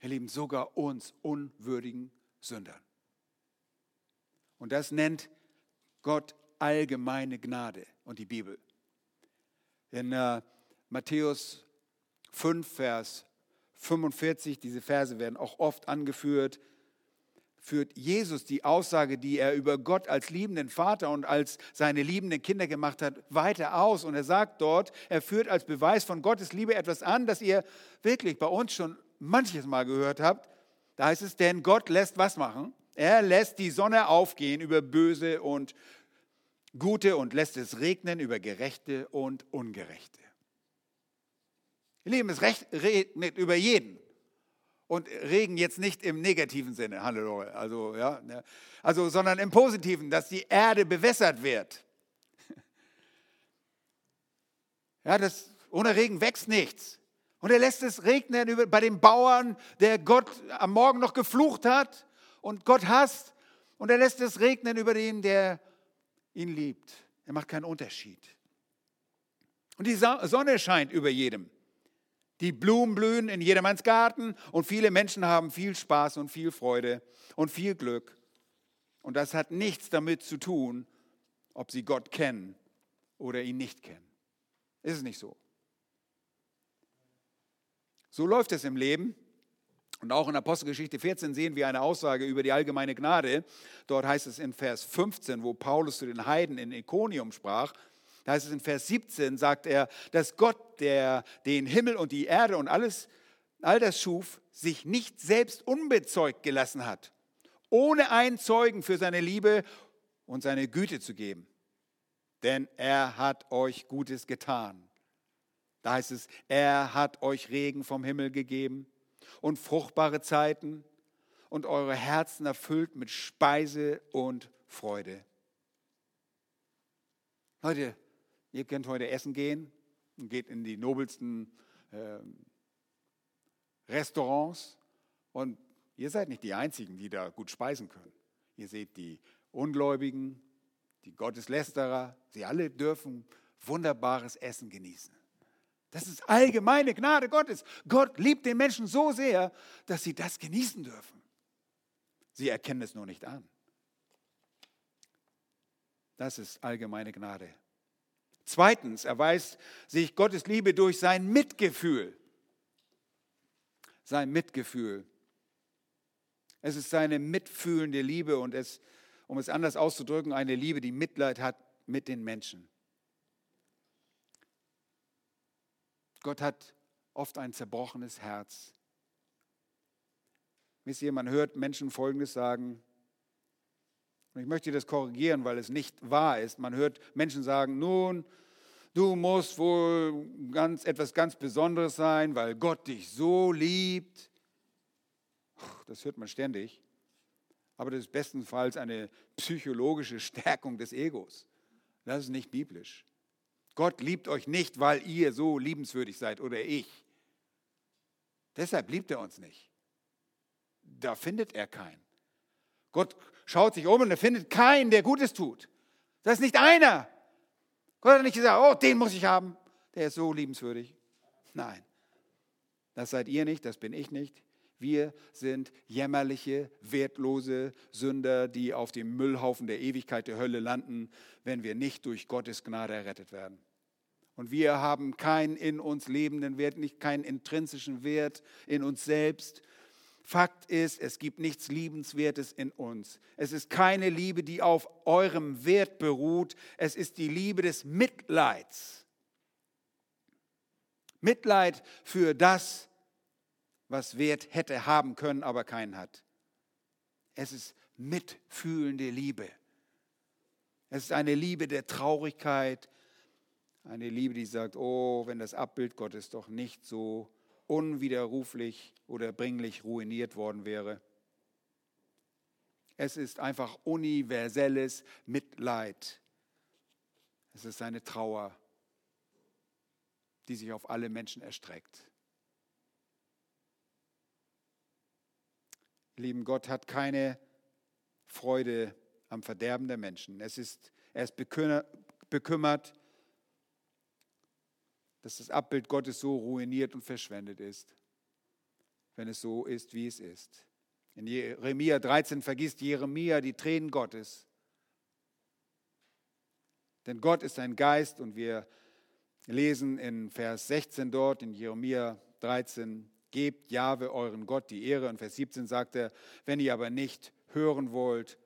Ihr Lieben, sogar uns unwürdigen Sündern. Und das nennt Gott allgemeine Gnade und die Bibel. In äh, Matthäus 5, Vers 45, diese Verse werden auch oft angeführt, führt Jesus die Aussage, die er über Gott als liebenden Vater und als seine liebenden Kinder gemacht hat, weiter aus. Und er sagt dort, er führt als Beweis von Gottes Liebe etwas an, das ihr wirklich bei uns schon manches Mal gehört habt. Da heißt es, denn Gott lässt was machen? Er lässt die Sonne aufgehen über Böse und Gute und lässt es regnen über Gerechte und Ungerechte. Ihr Lieben, es regnet über jeden und Regen jetzt nicht im negativen Sinne, Halleluja, also, ja, ne, also, sondern im positiven, dass die Erde bewässert wird. (laughs) Ja, das, ohne Regen wächst nichts. Und er lässt es regnen über, bei dem Bauern, der Gott am Morgen noch geflucht hat und Gott hasst. Und er lässt es regnen über den, der ihn liebt. Er macht keinen Unterschied. Und die Sonne scheint über jedem. Die Blumen blühen in jedermanns Garten und viele Menschen haben viel Spaß und viel Freude und viel Glück. Und das hat nichts damit zu tun, ob sie Gott kennen oder ihn nicht kennen. Ist es nicht so? So läuft es im Leben. Und auch in Apostelgeschichte 14 sehen wir eine Aussage über die allgemeine Gnade. Dort heißt es in Vers 15, wo Paulus zu den Heiden in Ikonium sprach, da heißt es in Vers 17, sagt er, dass Gott, der den Himmel und die Erde und alles, all das schuf, sich nicht selbst unbezeugt gelassen hat, ohne einen Zeugen für seine Liebe und seine Güte zu geben. Denn er hat euch Gutes getan. Da heißt es, er hat euch Regen vom Himmel gegeben und fruchtbare Zeiten und eure Herzen erfüllt mit Speise und Freude. Leute, Ihr könnt heute essen gehen und geht in die nobelsten äh, Restaurants und ihr seid nicht die Einzigen, die da gut speisen können. Ihr seht die Ungläubigen, die Gotteslästerer, sie alle dürfen wunderbares Essen genießen. Das ist allgemeine Gnade Gottes. Gott liebt den Menschen so sehr, dass sie das genießen dürfen. Sie erkennen es nur nicht an. Das ist allgemeine Gnade. Zweitens erweist sich Gottes Liebe durch sein Mitgefühl. Sein Mitgefühl. Es ist seine mitfühlende Liebe und es, um es anders auszudrücken, eine Liebe, die Mitleid hat mit den Menschen. Gott hat oft ein zerbrochenes Herz. Wisst ihr, man hört Menschen Folgendes sagen, und ich möchte das korrigieren, weil es nicht wahr ist. Man hört Menschen sagen, nun, du musst wohl ganz, etwas ganz Besonderes sein, weil Gott dich so liebt. Das hört man ständig. Aber das ist bestenfalls eine psychologische Stärkung des Egos. Das ist nicht biblisch. Gott liebt euch nicht, weil ihr so liebenswürdig seid oder ich. Deshalb liebt er uns nicht. Da findet er keinen. Gott schaut sich um und er findet keinen, der Gutes tut. Das ist nicht einer. Gott hat nicht gesagt, oh, den muss ich haben. Der ist so liebenswürdig. Nein, das seid ihr nicht, das bin ich nicht. Wir sind jämmerliche, wertlose Sünder, die auf dem Müllhaufen der Ewigkeit der Hölle landen, wenn wir nicht durch Gottes Gnade errettet werden. Und wir haben keinen in uns lebenden Wert, nicht keinen intrinsischen Wert in uns selbst. Fakt ist, es gibt nichts Liebenswertes in uns. Es ist keine Liebe, die auf eurem Wert beruht. Es ist die Liebe des Mitleids. Mitleid für das, was Wert hätte haben können, aber keinen hat. Es ist mitfühlende Liebe. Es ist eine Liebe der Traurigkeit, eine Liebe, die sagt, oh, wenn das Abbild Gottes doch nicht so unwiderruflich oder bringlich ruiniert worden wäre. Es ist einfach universelles Mitleid. Es ist eine Trauer, die sich auf alle Menschen erstreckt. Lieben Gott hat keine Freude am Verderben der Menschen. Es ist, er ist bekümmert dass das Abbild Gottes so ruiniert und verschwendet ist, wenn es so ist, wie es ist. In Jeremia 13 vergisst Jeremia die Tränen Gottes. Denn Gott ist ein Geist und wir lesen in Vers 16 dort in Jeremia 13, gebt Jahwe euren Gott die Ehre. Und Vers 17 sagt er, wenn ihr aber nicht hören wollt,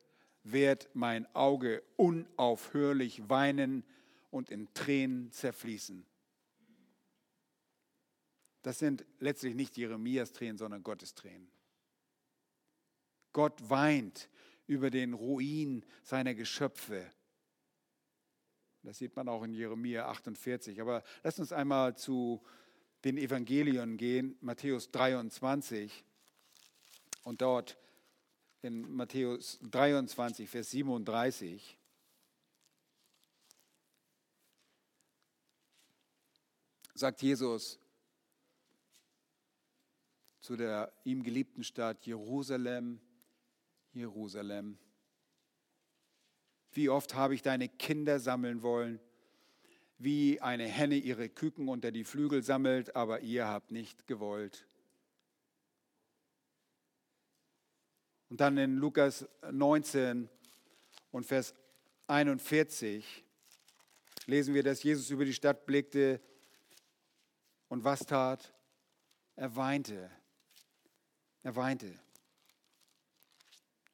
wird mein Auge unaufhörlich weinen und in Tränen zerfließen. Das sind letztlich nicht Jeremias Tränen, sondern Gottes Tränen. Gott weint über den Ruin seiner Geschöpfe. Das sieht man auch in Jeremia 48. Aber lasst uns einmal zu den Evangelien gehen, Matthäus 23. Und dort in Matthäus 23, Vers 37. sagt Jesus, zu der ihm geliebten Stadt Jerusalem, Jerusalem. Wie oft habe ich deine Kinder sammeln wollen, wie eine Henne ihre Küken unter die Flügel sammelt, aber ihr habt nicht gewollt. Und dann in Lukas 19 und Vers 41 lesen wir, dass Jesus über die Stadt blickte und was tat? Er weinte. Er weinte.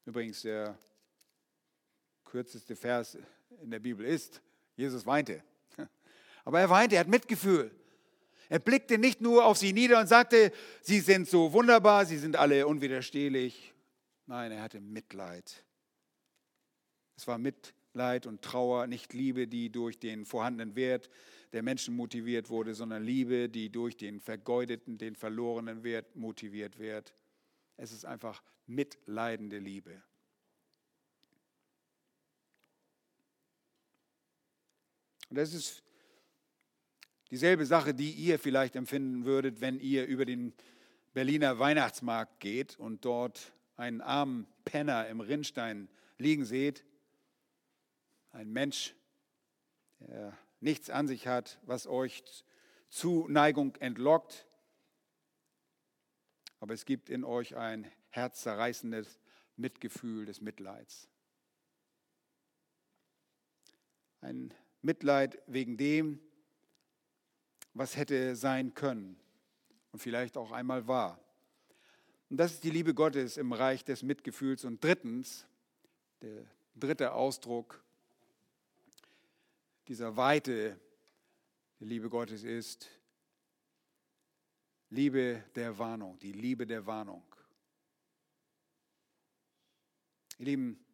Übrigens, der kürzeste Vers in der Bibel ist, Jesus weinte. Aber er weinte, er hat Mitgefühl. Er blickte nicht nur auf sie nieder und sagte, sie sind so wunderbar, sie sind alle unwiderstehlich. Nein, er hatte Mitleid. Es war Mitleid und Trauer, nicht Liebe, die durch den vorhandenen Wert der Menschen motiviert wurde, sondern Liebe, die durch den vergeudeten, den verlorenen Wert motiviert wird. Es ist einfach mitleidende Liebe. Und das ist dieselbe Sache, die ihr vielleicht empfinden würdet, wenn ihr über den Berliner Weihnachtsmarkt geht und dort einen armen Penner im Rinnstein liegen seht. Ein Mensch, der nichts an sich hat, was euch Zuneigung entlockt, aber es gibt in euch ein herzzerreißendes Mitgefühl des Mitleids. ein Mitleid wegen dem, was hätte sein können und vielleicht auch einmal war. Und das ist die Liebe Gottes im Reich des Mitgefühls. Und drittens, der dritte Ausdruck dieser Weite der Liebe Gottes ist Liebe der Warnung, die Liebe der Warnung. Ihr Lieben,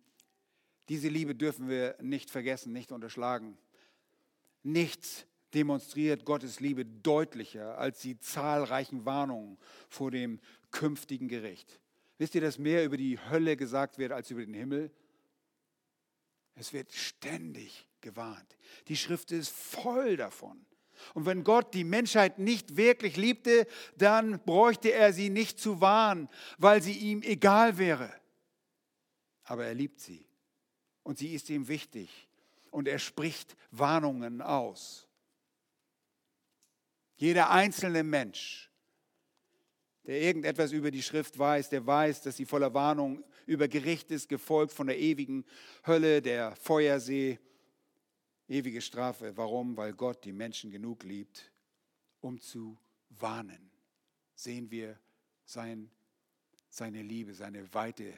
diese Liebe dürfen wir nicht vergessen, nicht unterschlagen. Nichts demonstriert Gottes Liebe deutlicher als die zahlreichen Warnungen vor dem künftigen Gericht. Wisst ihr, dass mehr über die Hölle gesagt wird als über den Himmel? Es wird ständig gewarnt. Die Schrift ist voll davon. Und wenn Gott die Menschheit nicht wirklich liebte, dann bräuchte er sie nicht zu warnen, weil sie ihm egal wäre. Aber er liebt sie und sie ist ihm wichtig und er spricht Warnungen aus. Jeder einzelne Mensch, der irgendetwas über die Schrift weiß, der weiß, dass sie voller Warnung über Gericht ist, gefolgt von der ewigen Hölle, der Feuersee, ewige Strafe. Warum? Weil Gott die Menschen genug liebt, um zu warnen. Sehen wir sein, seine Liebe, seine Weite.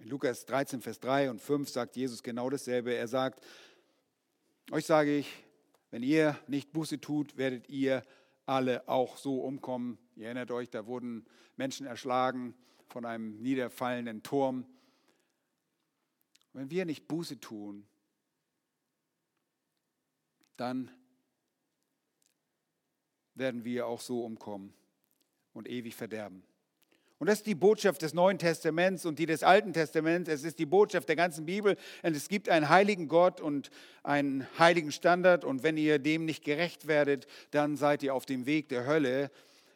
In Lukas 13, Vers 3 und 5 sagt Jesus genau dasselbe. Er sagt, euch sage ich, wenn ihr nicht Buße tut, werdet ihr alle auch so umkommen. Ihr erinnert euch, da wurden Menschen erschlagen von einem niederfallenden Turm. Wenn wir nicht Buße tun, dann werden wir auch so umkommen und ewig verderben. Und das ist die Botschaft des Neuen Testaments und die des Alten Testaments. Es ist die Botschaft der ganzen Bibel. Und es gibt einen heiligen Gott und einen heiligen Standard. Und wenn ihr dem nicht gerecht werdet, dann seid ihr auf dem Weg der Hölle.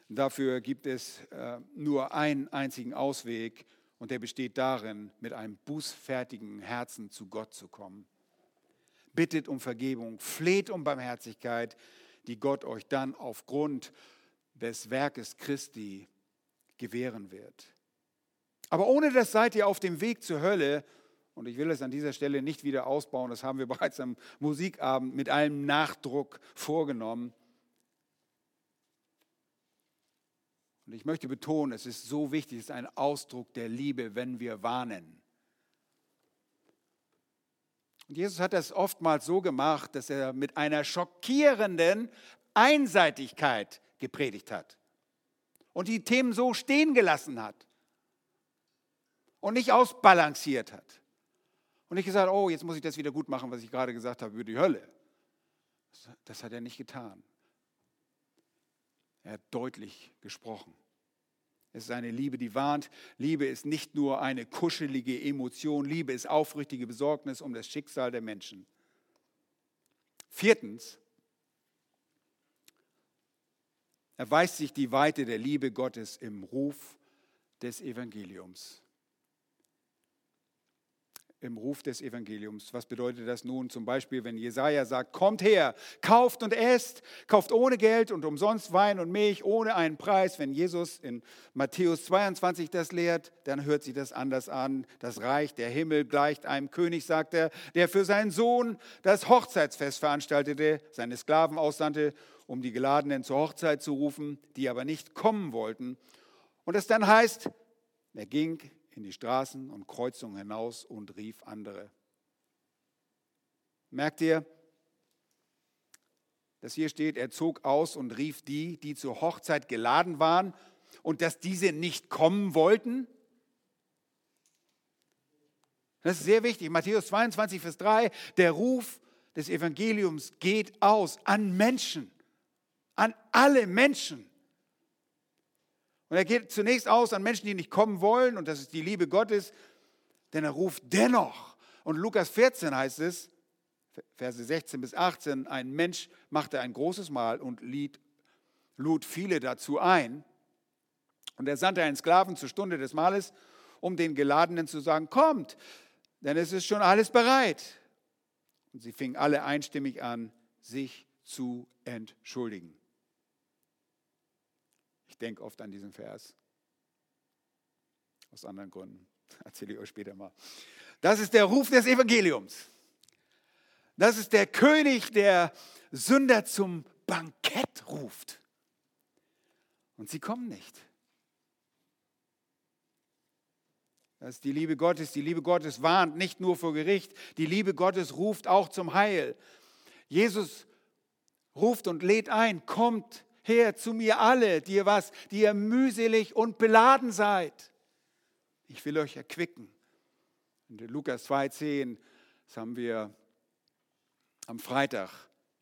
Dafür gibt es äh, nur einen einzigen Ausweg. Und der besteht darin, mit einem bußfertigen Herzen zu Gott zu kommen. Bittet um Vergebung, fleht um Barmherzigkeit, die Gott euch dann aufgrund des Werkes Christi gewähren wird. Aber ohne das seid ihr auf dem Weg zur Hölle. Und ich will es an dieser Stelle nicht wieder ausbauen, das haben wir (laughs) bereits am Musikabend mit allem Nachdruck vorgenommen. Und ich möchte betonen, es ist so wichtig, es ist ein Ausdruck der Liebe, wenn wir warnen. Und Jesus hat das oftmals so gemacht, dass er mit einer schockierenden Einseitigkeit gepredigt hat und die Themen so stehen gelassen hat und nicht ausbalanciert hat. Und nicht gesagt, oh, jetzt muss ich das wieder gut machen, was ich gerade gesagt habe über die Hölle. Das hat er nicht getan. Er hat deutlich gesprochen. Es ist eine Liebe, die warnt. Liebe ist nicht nur eine kuschelige Emotion. Liebe ist aufrichtige Besorgnis um das Schicksal der Menschen. Viertens, erweist sich die Weite der Liebe Gottes im Ruf des Evangeliums. Im Ruf des Evangeliums. Was bedeutet das nun? Zum Beispiel, wenn Jesaja sagt: Kommt her, kauft und esst, kauft ohne Geld und umsonst Wein und Milch, ohne einen Preis. Wenn Jesus in Matthäus 22 das lehrt, dann hört sich das anders an. Das Reich der Himmel gleicht einem König, sagt er, der für seinen Sohn das Hochzeitsfest veranstaltete, seine Sklaven aussandte um die Geladenen zur Hochzeit zu rufen, die aber nicht kommen wollten. Und es dann heißt, er ging in die Straßen und Kreuzungen hinaus und rief andere. Merkt ihr, dass hier steht, er zog aus und rief die, die zur Hochzeit geladen waren und dass diese nicht kommen wollten? Das ist sehr wichtig. Matthäus 22, Vers 3, der Ruf des Evangeliums geht aus an Menschen an alle Menschen. Und er geht zunächst aus an Menschen, die nicht kommen wollen, und das ist die Liebe Gottes, denn er ruft dennoch. Und Lukas 14 heißt es, Verse 16 bis 18, ein Mensch machte ein großes Mahl und lied, lud viele dazu ein. Und er sandte einen Sklaven zur Stunde des Mahles, um den Geladenen zu sagen, kommt, denn es ist schon alles bereit. Und sie fingen alle einstimmig an, sich zu entschuldigen. Ich denke oft an diesen Vers. Aus anderen Gründen. (laughs) Erzähle ich euch später mal. Das ist der Ruf des Evangeliums. Das ist der König, der Sünder zum Bankett ruft. Und sie kommen nicht. Das ist die Liebe Gottes. Die Liebe Gottes warnt nicht nur vor Gericht. Die Liebe Gottes ruft auch zum Heil. Jesus ruft und lädt ein, kommt her zu mir alle, die ihr was, die ihr mühselig und beladen seid. Ich will euch erquicken. In Lukas 2,10, das haben wir am Freitag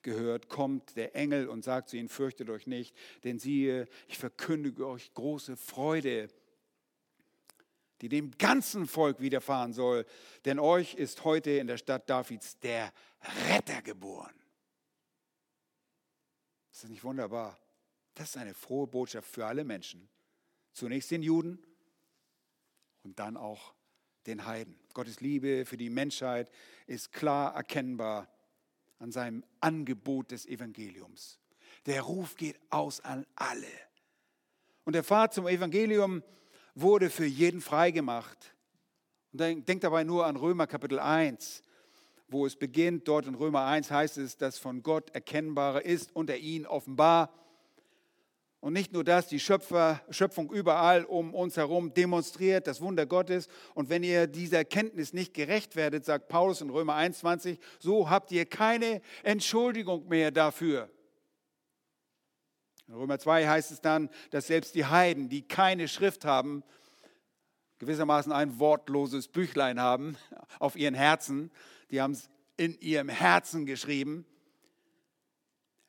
gehört, kommt der Engel und sagt zu ihnen, fürchtet euch nicht, denn siehe, ich verkündige euch große Freude, die dem ganzen Volk widerfahren soll, denn euch ist heute in der Stadt Davids der Retter geboren. Ist das nicht wunderbar? Das ist eine frohe Botschaft für alle Menschen. Zunächst den Juden und dann auch den Heiden. Gottes Liebe für die Menschheit ist klar erkennbar an seinem Angebot des Evangeliums. Der Ruf geht aus an alle. Und der Pfad zum Evangelium wurde für jeden freigemacht. Und denkt dabei nur an Römer Kapitel 1, wo es beginnt. Dort in Römer 1 heißt es, dass von Gott erkennbare ist unter ihnen offenbar und nicht nur das, die Schöpfer, Schöpfung überall um uns herum demonstriert das Wunder Gottes. Und wenn ihr dieser Erkenntnis nicht gerecht werdet, sagt Paulus in Römer 21, so habt ihr keine Entschuldigung mehr dafür. In Römer 2 heißt es dann, dass selbst die Heiden, die keine Schrift haben, gewissermaßen ein wortloses Büchlein haben auf ihren Herzen, die haben es in ihrem Herzen geschrieben,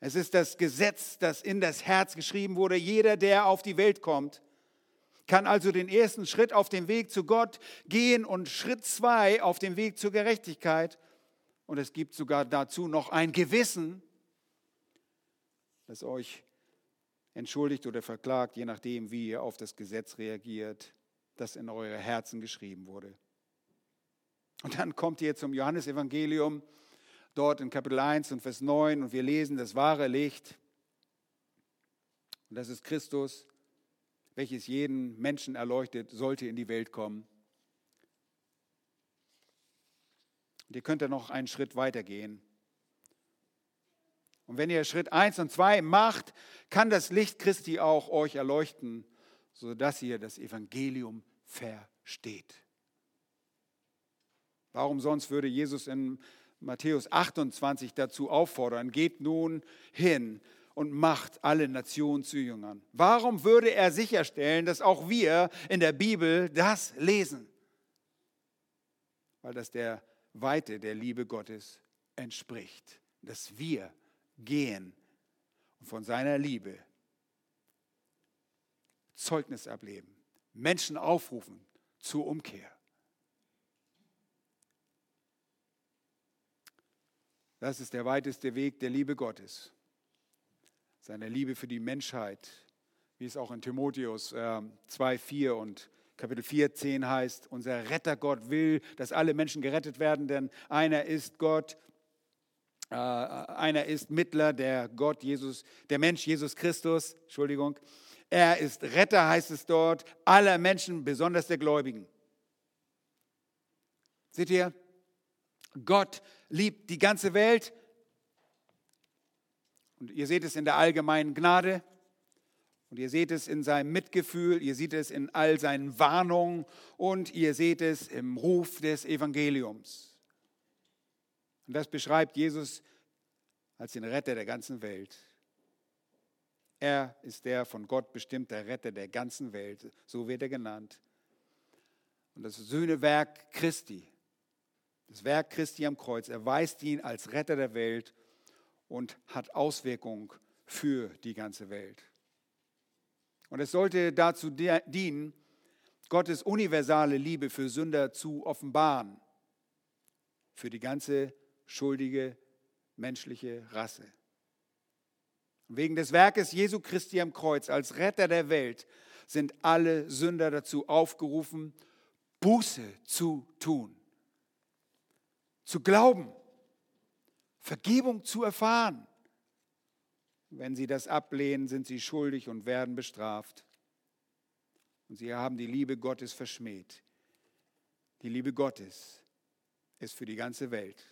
es ist das Gesetz, das in das Herz geschrieben wurde. Jeder, der auf die Welt kommt, kann also den ersten Schritt auf dem Weg zu Gott gehen und Schritt zwei auf dem Weg zur Gerechtigkeit. Und es gibt sogar dazu noch ein Gewissen, das euch entschuldigt oder verklagt, je nachdem, wie ihr auf das Gesetz reagiert, das in eure Herzen geschrieben wurde. Und dann kommt ihr zum Johannesevangelium dort in Kapitel 1 und Vers 9 und wir lesen das wahre Licht. Und das ist Christus, welches jeden Menschen erleuchtet, sollte in die Welt kommen. Und ihr könnt da noch einen Schritt weiter gehen. Und wenn ihr Schritt 1 und 2 macht, kann das Licht Christi auch euch erleuchten, sodass ihr das Evangelium versteht. Warum sonst würde Jesus in Matthäus 28 dazu auffordern, geht nun hin und macht alle Nationen zu Jüngern. Warum würde er sicherstellen, dass auch wir in der Bibel das lesen? Weil das der Weite der Liebe Gottes entspricht, dass wir gehen und von seiner Liebe Zeugnis ableben, Menschen aufrufen zur Umkehr. Das ist der weiteste Weg der Liebe Gottes. Seine Liebe für die Menschheit, wie es auch in Timotheus äh, 2, 4 und Kapitel 4, 10 heißt. Unser Rettergott will, dass alle Menschen gerettet werden, denn einer ist Gott, äh, einer ist Mittler, der Gott Jesus, der Mensch Jesus Christus, Entschuldigung. Er ist Retter, heißt es dort, aller Menschen, besonders der Gläubigen. Seht ihr, Gott liebt die ganze Welt. Und ihr seht es in der allgemeinen Gnade. Und ihr seht es in seinem Mitgefühl, ihr seht es in all seinen Warnungen und ihr seht es im Ruf des Evangeliums. Und das beschreibt Jesus als den Retter der ganzen Welt. Er ist der von Gott bestimmte Retter der ganzen Welt, so wird er genannt. Und das Söhnewerk Christi das Werk Christi am Kreuz erweist ihn als Retter der Welt und hat Auswirkungen für die ganze Welt. Und es sollte dazu dienen, Gottes universale Liebe für Sünder zu offenbaren, für die ganze schuldige menschliche Rasse. wegen des Werkes Jesu Christi am Kreuz als Retter der Welt sind alle Sünder dazu aufgerufen, Buße zu tun zu glauben, Vergebung zu erfahren. Wenn sie das ablehnen, sind sie schuldig und werden bestraft. Und sie haben die Liebe Gottes verschmäht. Die Liebe Gottes, ist für die ganze Welt.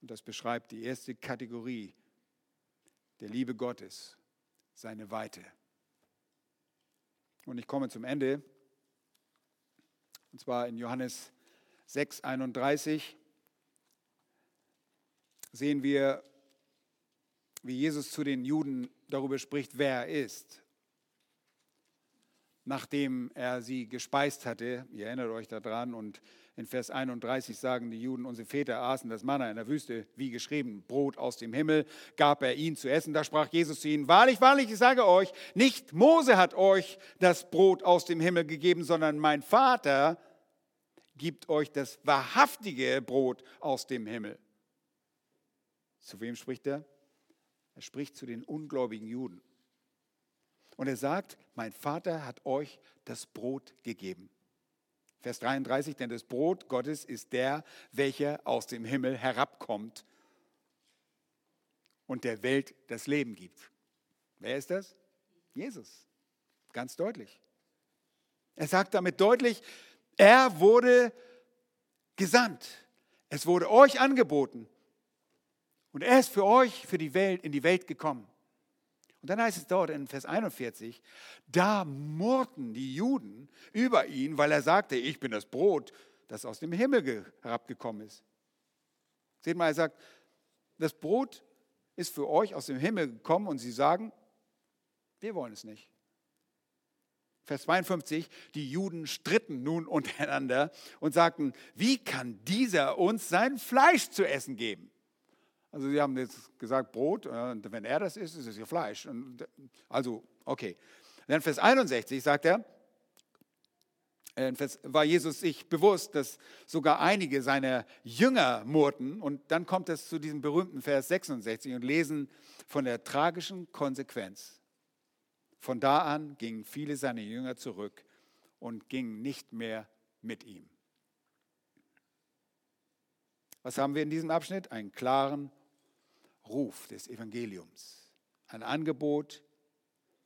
Und das beschreibt die erste Kategorie der Liebe Gottes, seine Weite. Und ich komme zum Ende. Und zwar in Johannes 6, 31 sehen wir, wie Jesus zu den Juden darüber spricht, wer er ist nachdem er sie gespeist hatte. Ihr erinnert euch daran. Und in Vers 31 sagen die Juden, unsere Väter aßen das Manna in der Wüste, wie geschrieben, Brot aus dem Himmel, gab er ihnen zu essen. Da sprach Jesus zu ihnen, wahrlich, wahrlich, ich sage euch, nicht Mose hat euch das Brot aus dem Himmel gegeben, sondern mein Vater gibt euch das wahrhaftige Brot aus dem Himmel. Zu wem spricht er? Er spricht zu den ungläubigen Juden. Und er sagt, mein Vater hat euch das Brot gegeben. Vers 33, denn das Brot Gottes ist der, welcher aus dem Himmel herabkommt und der Welt das Leben gibt. Wer ist das? Jesus. Ganz deutlich. Er sagt damit deutlich, er wurde gesandt. Es wurde euch angeboten. Und er ist für euch, für die Welt, in die Welt gekommen. Und dann heißt es dort in Vers 41, da murrten die Juden über ihn, weil er sagte, ich bin das Brot, das aus dem Himmel herabgekommen ist. Seht mal, er sagt, das Brot ist für euch aus dem Himmel gekommen und sie sagen, wir wollen es nicht. Vers 52, die Juden stritten nun untereinander und sagten, wie kann dieser uns sein Fleisch zu essen geben? Also sie haben jetzt gesagt Brot, und wenn er das isst, ist es ja Fleisch. also, okay. Dann Vers 61 sagt er, äh, war Jesus sich bewusst, dass sogar einige seiner Jünger murrten. Und dann kommt es zu diesem berühmten Vers 66 und lesen von der tragischen Konsequenz. Von da an gingen viele seiner Jünger zurück und gingen nicht mehr mit ihm. Was haben wir in diesem Abschnitt? Einen klaren Ruf des Evangeliums. Ein Angebot,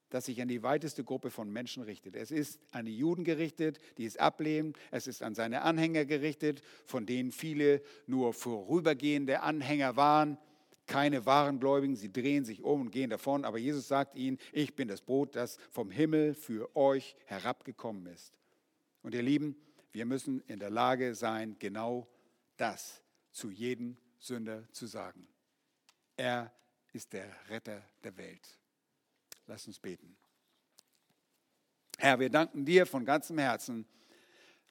das sich an die weiteste Gruppe von Menschen richtet. Es ist an die Juden gerichtet, die es ablehnen. Es ist an seine Anhänger gerichtet, von denen viele nur vorübergehende Anhänger waren, keine wahren Gläubigen. Sie drehen sich um und gehen davon. Aber Jesus sagt ihnen, ich bin das Brot, das vom Himmel für euch herabgekommen ist. Und ihr Lieben, wir müssen in der Lage sein, genau das zu jedem Sünder zu sagen. Er ist der Retter der Welt. Lass uns beten. Herr, wir danken dir von ganzem Herzen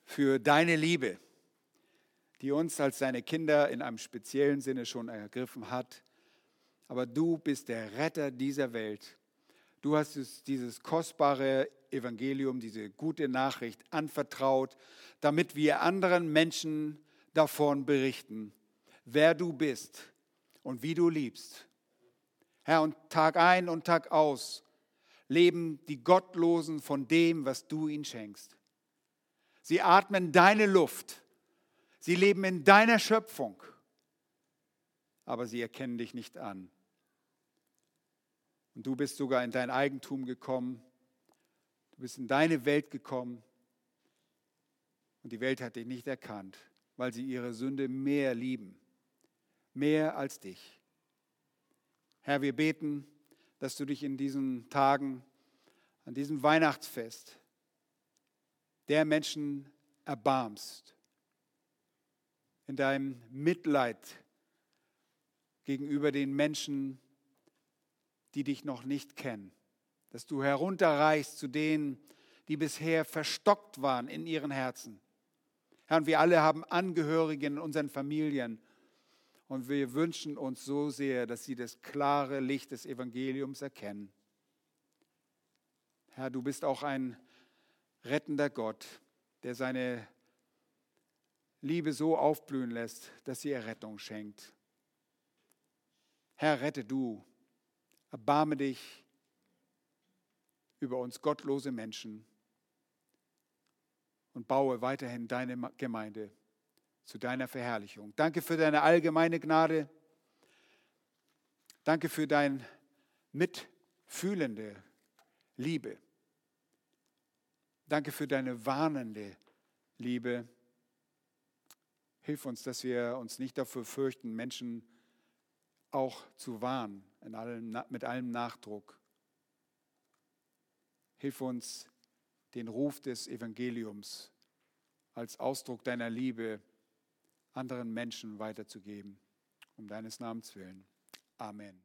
für deine Liebe, die uns als deine Kinder in einem speziellen Sinne schon ergriffen hat. Aber du bist der Retter dieser Welt. Du hast es, dieses kostbare Evangelium, diese gute Nachricht anvertraut, damit wir anderen Menschen davon berichten, wer du bist und wie du liebst. Herr, und Tag ein und Tag aus leben die Gottlosen von dem, was du ihnen schenkst. Sie atmen deine Luft. Sie leben in deiner Schöpfung. Aber sie erkennen dich nicht an. Und du bist sogar in dein Eigentum gekommen. Du bist in deine Welt gekommen. Und die Welt hat dich nicht erkannt, weil sie ihre Sünde mehr lieben mehr als dich. Herr, wir beten, dass du dich in diesen Tagen, an diesem Weihnachtsfest, der Menschen erbarmst, in deinem Mitleid gegenüber den Menschen, die dich noch nicht kennen, dass du herunterreichst zu denen, die bisher verstockt waren in ihren Herzen. Herr, und wir alle haben Angehörige in unseren Familien, und wir wünschen uns so sehr, dass sie das klare Licht des Evangeliums erkennen. Herr, du bist auch ein rettender Gott, der seine Liebe so aufblühen lässt, dass sie Errettung schenkt. Herr, rette du, erbarme dich über uns gottlose Menschen und baue weiterhin deine Gemeinde zu deiner Verherrlichung. Danke für deine allgemeine Gnade. Danke für deine mitfühlende Liebe. Danke für deine warnende Liebe. Hilf uns, dass wir uns nicht dafür fürchten, Menschen auch zu warnen, allem, mit allem Nachdruck. Hilf uns, den Ruf des Evangeliums als Ausdruck deiner Liebe anderen Menschen weiterzugeben. Um deines Namens willen. Amen.